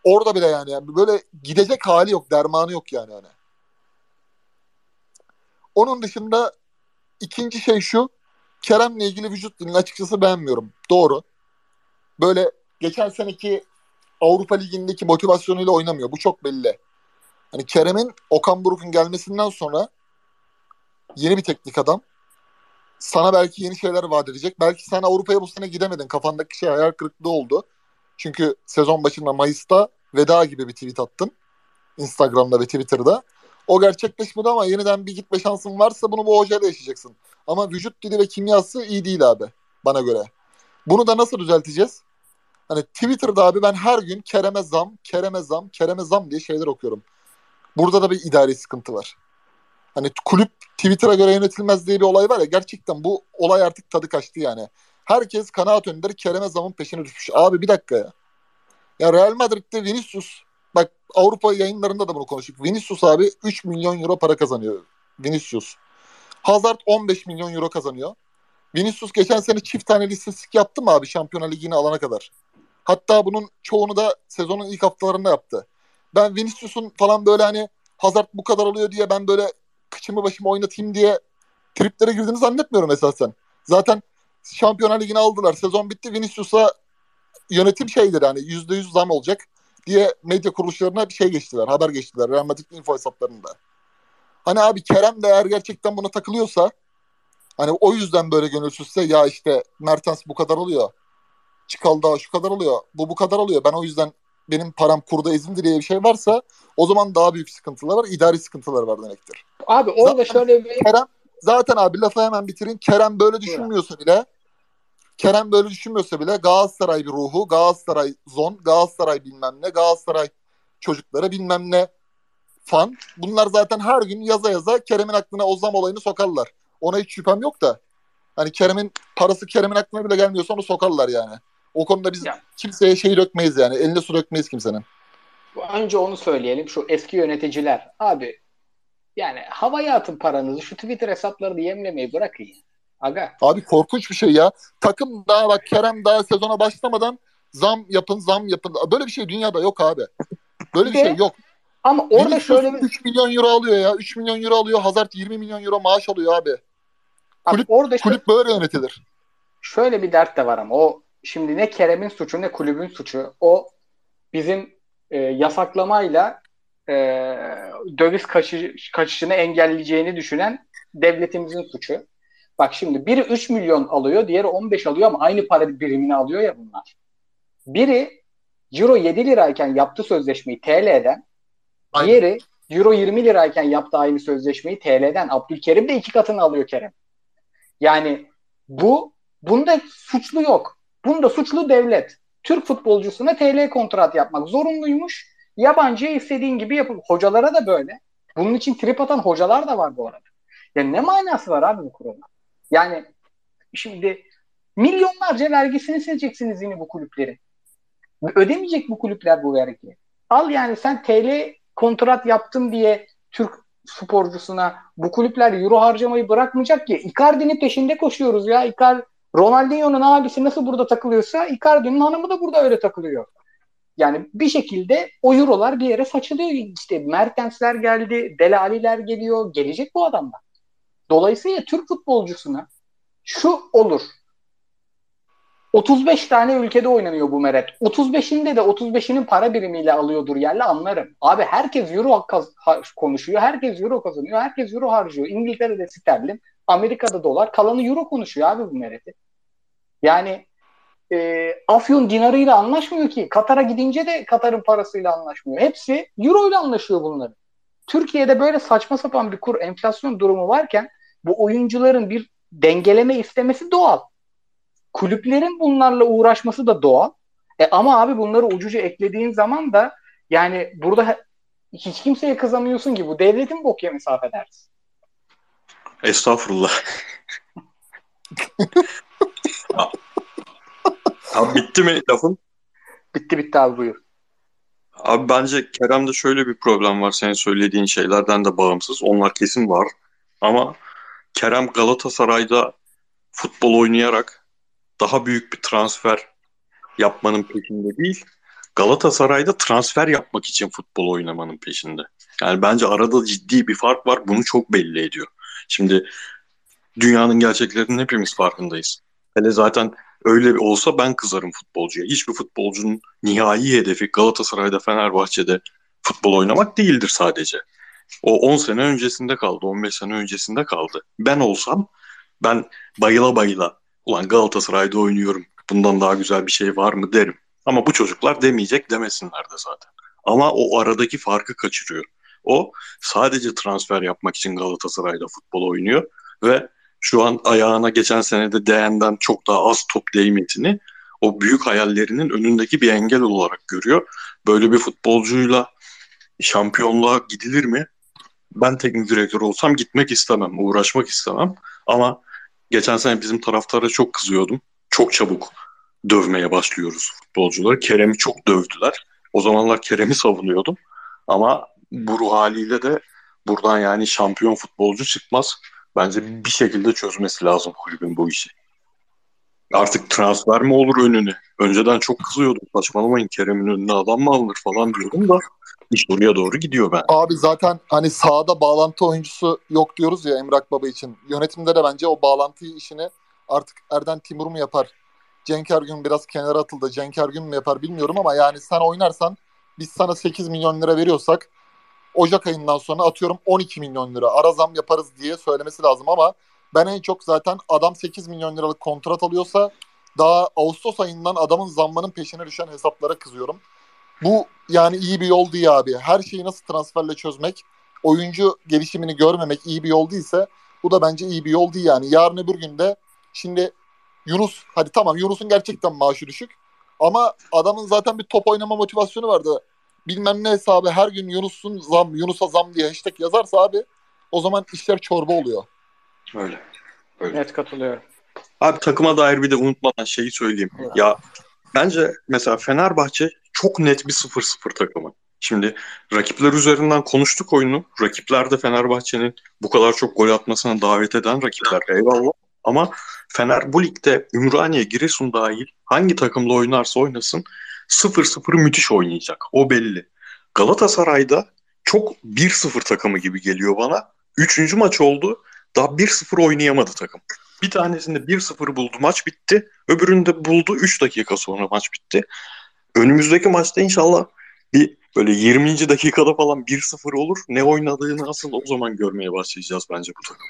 Orada bile yani, yani böyle gidecek hali yok, dermanı yok yani hani. Onun dışında ikinci şey şu. Kerem'le ilgili vücut dilini açıkçası beğenmiyorum. Doğru. Böyle geçen seneki Avrupa Ligi'ndeki motivasyonuyla oynamıyor. Bu çok belli. Hani Kerem'in Okan Buruk'un gelmesinden sonra yeni bir teknik adam. Sana belki yeni şeyler vaat edecek. Belki sen Avrupa'ya bu sene gidemedin. Kafandaki şey hayal kırıklığı oldu. Çünkü sezon başında Mayıs'ta veda gibi bir tweet attın. Instagram'da ve Twitter'da. O gerçekleşmedi ama yeniden bir gitme şansın varsa bunu bu hocayla yaşayacaksın. Ama vücut dili ve kimyası iyi değil abi bana göre. Bunu da nasıl düzelteceğiz? Hani Twitter'da abi ben her gün Kerem'e zam, Kerem'e zam, Kerem'e zam diye şeyler okuyorum. Burada da bir idari sıkıntı var. Hani kulüp Twitter'a göre yönetilmez diye bir olay var ya gerçekten bu olay artık tadı kaçtı yani. Herkes kanaat önünde Kerem'e zamın peşine düşmüş. Abi bir dakika ya. Ya Real Madrid'de Vinicius bak Avrupa yayınlarında da bunu konuştuk. Vinicius abi 3 milyon euro para kazanıyor. Vinicius. Hazard 15 milyon euro kazanıyor. Vinicius geçen sene çift tane istatistik yaptı mı abi Şampiyonlar Ligi'ni alana kadar? Hatta bunun çoğunu da sezonun ilk haftalarında yaptı. Ben Vinicius'un falan böyle hani Hazard bu kadar alıyor diye ben böyle kıçımı başımı oynatayım diye triplere girdiğini zannetmiyorum esasen. Zaten Şampiyonlar Ligi'ni aldılar. Sezon bitti. Vinicius'a yönetim şeydir yani %100 zam olacak diye medya kuruluşlarına bir şey geçtiler. Haber geçtiler. Real Madrid info hesaplarında. Hani abi Kerem de eğer gerçekten buna takılıyorsa hani o yüzden böyle gönülsüzse ya işte Mertens bu kadar alıyor. Çikal daha şu kadar alıyor. Bu bu kadar alıyor. Ben o yüzden benim param kurda ezildi diye bir şey varsa o zaman daha büyük sıkıntılar var. idari sıkıntılar var demektir. Abi orada Zaten şöyle bir Kerem zaten abi lafı hemen bitireyim. Kerem böyle düşünmüyorsa bile Kerem böyle düşünmüyorsa bile Galatasaray bir ruhu, Galatasaray zon, Galatasaray bilmem ne, Galatasaray çocuklara bilmem ne fan. Bunlar zaten her gün yaza yaza Kerem'in aklına o zam olayını sokarlar. Ona hiç şüphem yok da. Hani Kerem'in parası Kerem'in aklına bile gelmiyorsa onu sokarlar yani. O konuda biz Ya. kimseye şey dökmeyiz yani. Eline su dökmeyiz kimsenin. önce onu söyleyelim. Şu eski yöneticiler. Abi yani havaya atın paranızı. Şu Twitter hesaplarını yemlemeyi bırakın. Aga. Abi korkunç bir şey ya. Takım daha bak Kerem daha sezona başlamadan zam yapın zam yapın. Böyle bir şey dünyada yok abi. Böyle bir şey yok. Ama orada şöyle bir 3 milyon euro alıyor ya. 3 milyon euro alıyor. Hazard 20 milyon euro maaş alıyor abi. Abi kulüp- orada Kulüp böyle yönetilir. şöyle bir dert de var ama o şimdi ne Kerem'in suçu ne kulübün suçu. O bizim e, yasaklamayla e, döviz kaçı, kaçışını engelleyeceğini düşünen devletimizin suçu. Bak şimdi biri 3 milyon alıyor, diğeri 15 alıyor ama aynı para birimini alıyor ya bunlar. Biri Euro 7 lirayken yaptığı sözleşmeyi TL'den, Aynen. diğeri Euro 20 lirayken yaptığı aynı sözleşmeyi TL'den. Abdülkerim de iki katını alıyor Kerem. Yani bu bunda suçlu yok. Bunda suçlu devlet. Türk futbolcusuna TL kontrat yapmak zorunluymuş. Yabancıya istediğin gibi yapıp hocalara da böyle. Bunun için trip atan hocalar da var bu arada. Ya ne manası var abi bu kuralın? Yani şimdi milyonlarca vergisini sileceksiniz yine bu kulüplerin. Ödemeyecek bu kulüpler bu vergiyi. Al yani sen TL kontrat yaptın diye Türk sporcusuna bu kulüpler euro harcamayı bırakmayacak ki. Icardi'nin peşinde koşuyoruz ya. Icardi, Ronaldinho'nun abisi nasıl burada takılıyorsa Icardi'nin hanımı da burada öyle takılıyor. Yani bir şekilde o eurolar bir yere saçılıyor. İşte Mertensler geldi, Delaliler geliyor. Gelecek bu adamlar. Dolayısıyla Türk futbolcusuna şu olur. 35 tane ülkede oynanıyor bu meret. 35'inde de 35'inin para birimiyle alıyordur yerli anlarım. Abi herkes euro konuşuyor. Herkes euro kazanıyor. Herkes euro harcıyor. İngiltere'de sterlin, Amerika'da dolar. Kalanı euro konuşuyor abi bu mereti. Yani e, Afyon dinarıyla anlaşmıyor ki. Katar'a gidince de Katar'ın parasıyla anlaşmıyor. Hepsi euro ile anlaşıyor bunların. Türkiye'de böyle saçma sapan bir kur enflasyon durumu varken bu oyuncuların bir dengeleme istemesi doğal. Kulüplerin bunlarla uğraşması da doğal. E ama abi bunları ucuca eklediğin zaman da yani burada hiç kimseye kızamıyorsun ki bu devletin bok yemesi affedersin. Estağfurullah. Abi bitti mi lafın? Bitti bitti abi buyur. Abi bence Kerem'de şöyle bir problem var senin söylediğin şeylerden de bağımsız. Onlar kesin var. Ama Kerem Galatasaray'da futbol oynayarak daha büyük bir transfer yapmanın peşinde değil. Galatasaray'da transfer yapmak için futbol oynamanın peşinde. Yani bence arada ciddi bir fark var. Bunu çok belli ediyor. Şimdi Dünyanın gerçeklerinin hepimiz farkındayız. Hele zaten öyle olsa ben kızarım futbolcuya. Hiçbir futbolcunun nihai hedefi Galatasaray'da, Fenerbahçe'de futbol oynamak değildir sadece. O 10 sene öncesinde kaldı, 15 sene öncesinde kaldı. Ben olsam ben bayıla bayıla ulan Galatasaray'da oynuyorum bundan daha güzel bir şey var mı derim. Ama bu çocuklar demeyecek demesinler de zaten. Ama o aradaki farkı kaçırıyor. O sadece transfer yapmak için Galatasaray'da futbol oynuyor ve şu an ayağına geçen senede değenden çok daha az top değmesini o büyük hayallerinin önündeki bir engel olarak görüyor. Böyle bir futbolcuyla şampiyonluğa gidilir mi? Ben teknik direktör olsam gitmek istemem, uğraşmak istemem. Ama geçen sene bizim taraftara çok kızıyordum. Çok çabuk dövmeye başlıyoruz futbolcuları. Kerem'i çok dövdüler. O zamanlar Kerem'i savunuyordum. Ama bu ruh haliyle de buradan yani şampiyon futbolcu çıkmaz. Bence bir şekilde çözmesi lazım kulübün bu işi. Artık transfer mi olur önüne? Önceden çok kızıyordum. Saçmalamayın Kerem'in önüne adam mı alınır falan diyordum da iş oraya doğru gidiyor ben. Abi zaten hani sahada bağlantı oyuncusu yok diyoruz ya Emrak Baba için. Yönetimde de bence o bağlantı işini artık Erden Timur mu yapar? Cenk Ergün biraz kenara atıldı. Cenk Ergün mü yapar bilmiyorum ama yani sen oynarsan biz sana 8 milyon lira veriyorsak Ocak ayından sonra atıyorum 12 milyon lira ara zam yaparız diye söylemesi lazım ama ben en çok zaten adam 8 milyon liralık kontrat alıyorsa daha Ağustos ayından adamın zammının peşine düşen hesaplara kızıyorum. Bu yani iyi bir yol değil abi. Her şeyi nasıl transferle çözmek, oyuncu gelişimini görmemek iyi bir yol değilse bu da bence iyi bir yol değil yani. Yarın öbür günde şimdi Yunus hadi tamam Yunus'un gerçekten maaşı düşük ama adamın zaten bir top oynama motivasyonu vardı. Bilmem ne hesabı her gün Yunus'un zam, Yunus'a zam diye hashtag yazarsa abi o zaman işler çorba oluyor. Öyle. Net katılıyorum. Abi takıma dair bir de unutmadan şeyi söyleyeyim. Evet. Ya bence mesela Fenerbahçe çok net bir 0-0 takımı. Şimdi rakipler üzerinden konuştuk oyunu. Rakipler de Fenerbahçe'nin bu kadar çok gol atmasına davet eden rakipler. Eyvallah. Ama Fener bu ligde Ümraniye, Giresun dahil hangi takımla oynarsa oynasın 0-0 müthiş oynayacak. O belli. Galatasaray'da çok 1-0 takımı gibi geliyor bana. Üçüncü maç oldu. Daha 1-0 oynayamadı takım. Bir tanesinde 1-0 buldu maç bitti. Öbüründe buldu 3 dakika sonra maç bitti. Önümüzdeki maçta inşallah bir böyle 20. dakikada falan 1-0 olur. Ne oynadığını asıl o zaman görmeye başlayacağız bence bu takım.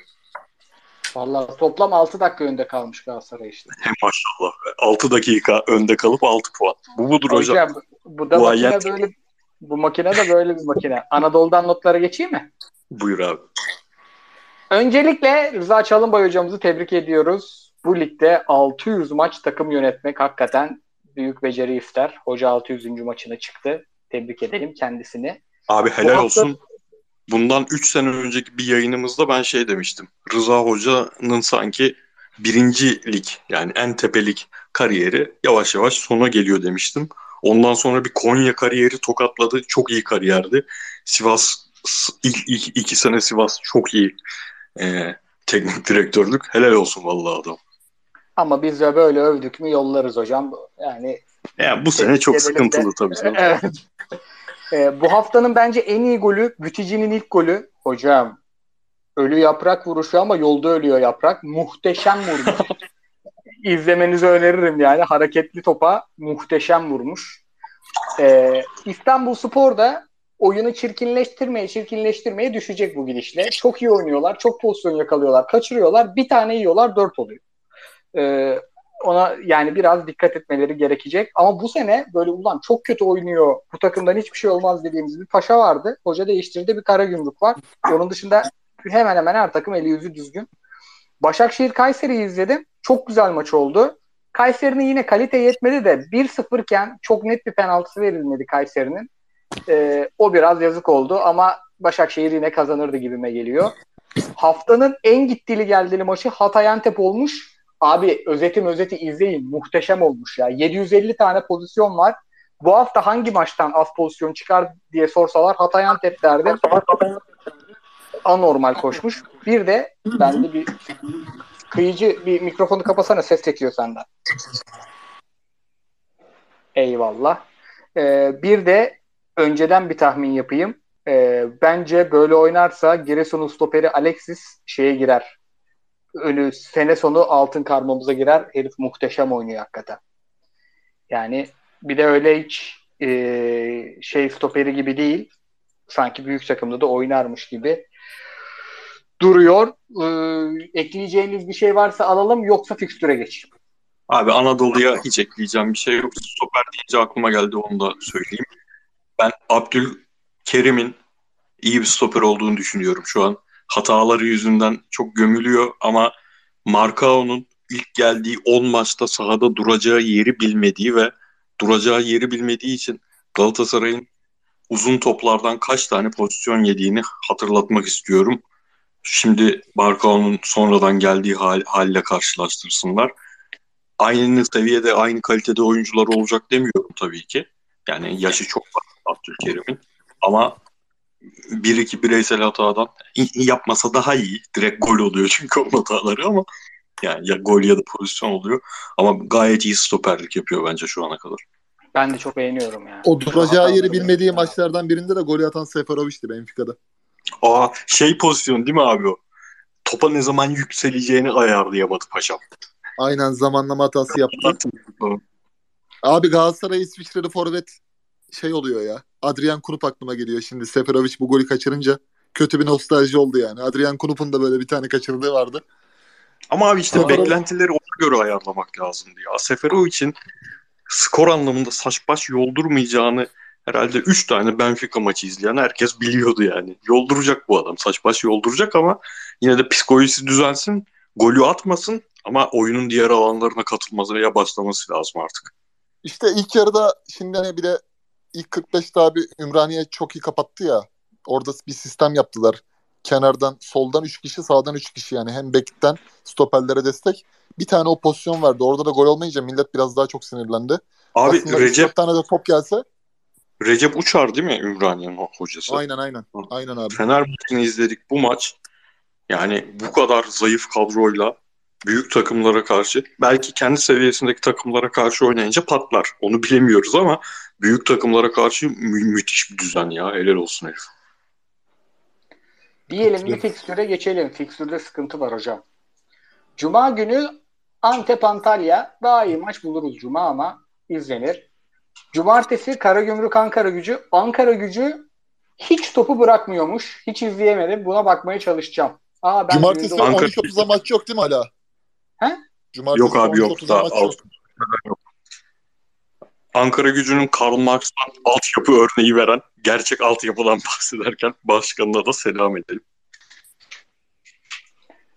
Vallahi toplam 6 dakika önde kalmış Galatasaray işte. Maşallah. 6 dakika önde kalıp 6 puan. Bu budur hocam. Hocam bu da Bu makine hayat- böyle bu makine de böyle bir makine. Anadolu'dan notlara geçeyim mi? Buyur abi. Öncelikle Rıza Çalınbay hocamızı tebrik ediyoruz. Bu ligde 600 maç takım yönetmek hakikaten büyük beceri ister. Hoca 600. maçına çıktı. Tebrik edelim kendisini. Abi helal hafta- olsun. Bundan 3 sene önceki bir yayınımızda ben şey demiştim. Rıza Hoca'nın sanki birinci lig yani en tepelik kariyeri yavaş yavaş sona geliyor demiştim. Ondan sonra bir Konya kariyeri tokatladı. Çok iyi kariyerdi. Sivas ilk, ilk iki sene Sivas çok iyi e, teknik direktörlük. Helal olsun vallahi adam. Ama biz de böyle övdük mü yollarız hocam. Yani Yani bu sene çok edelim de. sıkıntılı tabii. canım. evet. Ee, bu haftanın bence en iyi golü Bütici'nin ilk golü. Hocam ölü yaprak vuruşu ama yolda ölüyor yaprak. Muhteşem vurmuş. İzlemenizi öneririm yani. Hareketli topa muhteşem vurmuş. Ee, İstanbul Spor da oyunu çirkinleştirmeye çirkinleştirmeye düşecek bu gidişle. Çok iyi oynuyorlar. Çok pozisyon yakalıyorlar. Kaçırıyorlar. Bir tane yiyorlar. Dört oluyor. Ee, ona yani biraz dikkat etmeleri gerekecek. Ama bu sene böyle ulan çok kötü oynuyor. Bu takımdan hiçbir şey olmaz dediğimiz bir paşa vardı. Hoca değiştirdi bir kara gümrük var. Onun dışında hemen hemen her takım eli yüzü düzgün. Başakşehir Kayseri'yi izledim. Çok güzel maç oldu. Kayseri'nin yine kalite yetmedi de 1-0 iken çok net bir penaltısı verilmedi Kayseri'nin. Ee, o biraz yazık oldu ama Başakşehir yine kazanırdı gibime geliyor. Haftanın en gittili geldili maçı Hatay Antep olmuş. Abi özetim özeti izleyin. Muhteşem olmuş ya. 750 tane pozisyon var. Bu hafta hangi maçtan az pozisyon çıkar diye sorsalar Hatay Antep derdim. Anormal koşmuş. Bir de bende bir kıyıcı bir mikrofonu kapasana ses çekiyor senden. Eyvallah. Ee, bir de önceden bir tahmin yapayım. Ee, bence böyle oynarsa Giresun'un stoperi Alexis şeye girer. Önü sene sonu altın karmamıza girer. Herif muhteşem oynuyor hakikaten. Yani bir de öyle hiç e, şey stoperi gibi değil. Sanki büyük takımda da oynarmış gibi duruyor. E, ekleyeceğiniz bir şey varsa alalım yoksa fikstüre geçeyim. Abi Anadolu'ya hiç ekleyeceğim bir şey yok. Stoper deyince aklıma geldi onu da söyleyeyim. Ben Abdülkerim'in iyi bir stoper olduğunu düşünüyorum şu an. Hataları yüzünden çok gömülüyor ama Marcao'nun ilk geldiği 10 maçta sahada duracağı yeri bilmediği ve duracağı yeri bilmediği için Galatasaray'ın uzun toplardan kaç tane pozisyon yediğini hatırlatmak istiyorum. Şimdi Marcao'nun sonradan geldiği hal, halle karşılaştırsınlar. Aynı seviyede, aynı kalitede oyuncular olacak demiyorum tabii ki. Yani yaşı çok var Abdülkerim'in. Ama bir iki bireysel hatadan yapmasa daha iyi. Direkt gol oluyor çünkü o hataları ama yani ya gol ya da pozisyon oluyor. Ama gayet iyi stoperlik yapıyor bence şu ana kadar. Ben de çok beğeniyorum yani. O duracağı yeri bilmediği maçlardan birinde de golü atan Seferovic'ti Benfica'da. Aa şey pozisyon değil mi abi o? Topa ne zaman yükseleceğini ayarlayamadı paşam. Aynen zamanlama hatası yaptı. Abi Galatasaray İsviçreli forvet şey oluyor ya. Adrian Kunup aklıma geliyor şimdi. Seferovic bu golü kaçırınca kötü bir nostalji oldu yani. Adrian Kunup'un da böyle bir tane kaçırdığı vardı. Ama abi işte Ama- beklentileri ona göre ayarlamak lazımdı ya. Seferovic'in skor anlamında saç baş yoldurmayacağını herhalde 3 tane Benfica maçı izleyen herkes biliyordu yani. Yolduracak bu adam. Saç baş yolduracak ama yine de psikolojisi düzelsin. Golü atmasın ama oyunun diğer alanlarına katılması veya başlaması lazım artık. İşte ilk yarıda şimdi hani bir de ilk 45'te abi Ümraniye çok iyi kapattı ya. Orada bir sistem yaptılar. Kenardan soldan 3 kişi sağdan 3 kişi yani hem bekten stoperlere destek. Bir tane o pozisyon vardı. Orada da gol olmayınca millet biraz daha çok sinirlendi. Abi Aslında Recep 3-4 tane de top gelse Recep Uçar değil mi Ümraniye'nin hocası? aynen aynen. Aynen abi. Fenerbahçe'ni izledik bu maç. Yani bu kadar zayıf kadroyla büyük takımlara karşı belki kendi seviyesindeki takımlara karşı oynayınca patlar. Onu bilemiyoruz ama büyük takımlara karşı mü- müthiş bir düzen ya. Helal olsun herif. Diyelim bir fikstüre geçelim. Fikstürde sıkıntı var hocam. Cuma günü Antep Antalya daha iyi maç buluruz Cuma ama izlenir. Cumartesi Karagümrük Ankara gücü. Ankara gücü hiç topu bırakmıyormuş. Hiç izleyemedim. Buna bakmaya çalışacağım. Aa, ben Cumartesi günde- Ankara- 13.30'da maç yok değil mi hala? He? Cumartesi Yok abi yok. 13.30'da Daha maç yok. Avrupa'da yok. Ankara gücünün Karl Marx'tan altyapı örneği veren gerçek altyapıdan bahsederken başkanına da selam edelim.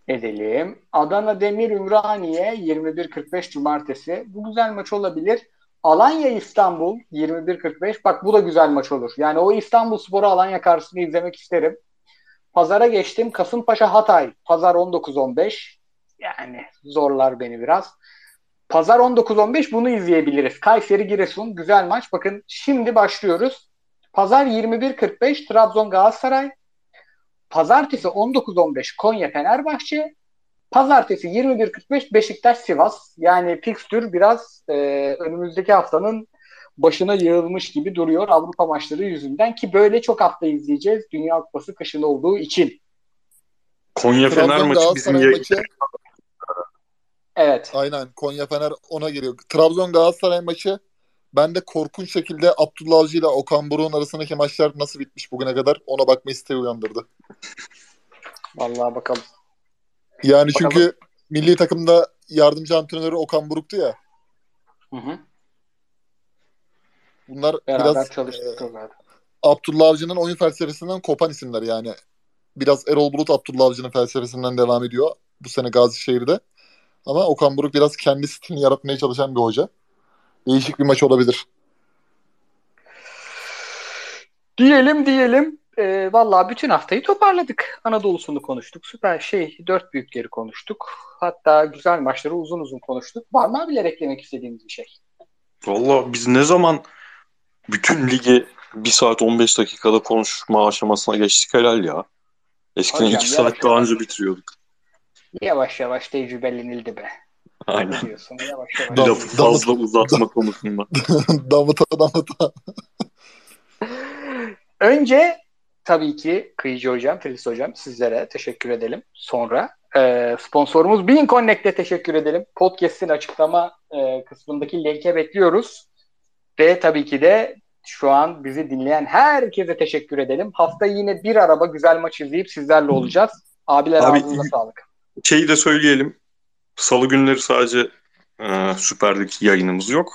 edelim. Adana Demir Ümraniye 21.45 Cumartesi. Bu güzel maç olabilir. Alanya İstanbul 21.45. Bak bu da güzel maç olur. Yani o İstanbul Sporu Alanya karşısında izlemek isterim. Pazara geçtim. Kasımpaşa Hatay. Pazar 19.15. Yani zorlar beni biraz. Pazar 19.15 bunu izleyebiliriz. Kayseri Giresun güzel maç. Bakın şimdi başlıyoruz. Pazar 21.45 Trabzon Galatasaray. Pazartesi 19.15 Konya Fenerbahçe. Pazartesi 21.45 Beşiktaş Sivas. Yani fikstür biraz e, önümüzdeki haftanın başına yığılmış gibi duruyor Avrupa maçları yüzünden ki böyle çok hafta izleyeceğiz Dünya Kupası kışın olduğu için. Konya Fener maçı bizim maçı Evet. aynen Konya Fener ona geliyor. Trabzon Galatasaray maçı ben de korkunç şekilde Abdullah Avcı ile Okan Buruk'un arasındaki maçlar nasıl bitmiş bugüne kadar ona bakma isteği uyandırdı. Vallahi bakalım. Yani Bakalım. çünkü milli takımda yardımcı antrenörü Okan Buruk'tu ya. Hı hı. Bunlar Beraber biraz çalıştık e. Abdullah Avcı'nın oyun felsefesinden kopan isimler yani. Biraz Erol Bulut Abdullah Avcı'nın felsefesinden devam ediyor bu sene Gazişehir'de. Ama Okan Buruk biraz kendi stilini yaratmaya çalışan bir hoca. Değişik bir maç olabilir. Diyelim diyelim. E, vallahi bütün haftayı toparladık. Anadolu'sunu konuştuk. Süper şey. Dört büyükleri konuştuk. Hatta güzel maçları uzun uzun konuştuk. Var mı abiler eklemek istediğiniz bir şey? Valla biz ne zaman bütün ligi 1 saat 15 dakikada konuşma aşamasına geçtik helal ya. Eskiden Hocam, 2 saat daha önce bitiriyorduk. Yavaş yavaş tecrübelenildi be. Aynen. Ne diyorsun? Yavaş yavaş. Dam- Lafı fazla uzatma konusunda. damıta damıta. Önce tabii ki Kıyıcı Hocam, Filiz Hocam sizlere teşekkür edelim. Sonra e, sponsorumuz Bean Connect'e teşekkür edelim. Podcast'in açıklama e, kısmındaki linke bekliyoruz. Ve tabii ki de şu an bizi dinleyen herkese teşekkür edelim. Hafta yine bir araba güzel maç izleyip sizlerle olacağız. Abiler Abi, ağzınıza sağlık. Şeyi de söyleyelim. Salı günleri sadece e, Süper Lig yayınımız yok.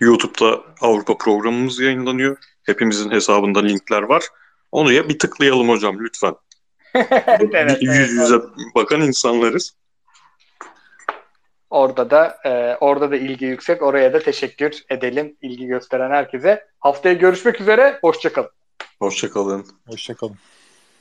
YouTube'da Avrupa programımız yayınlanıyor. Hepimizin hesabında linkler var. Onu ya bir tıklayalım hocam lütfen. evet, evet, Yüz yüze evet. bakan insanlarız. Orada da e, orada da ilgi yüksek. Oraya da teşekkür edelim ilgi gösteren herkese. Haftaya görüşmek üzere. Hoşçakalın. Hoşçakalın. Hoşçakalın.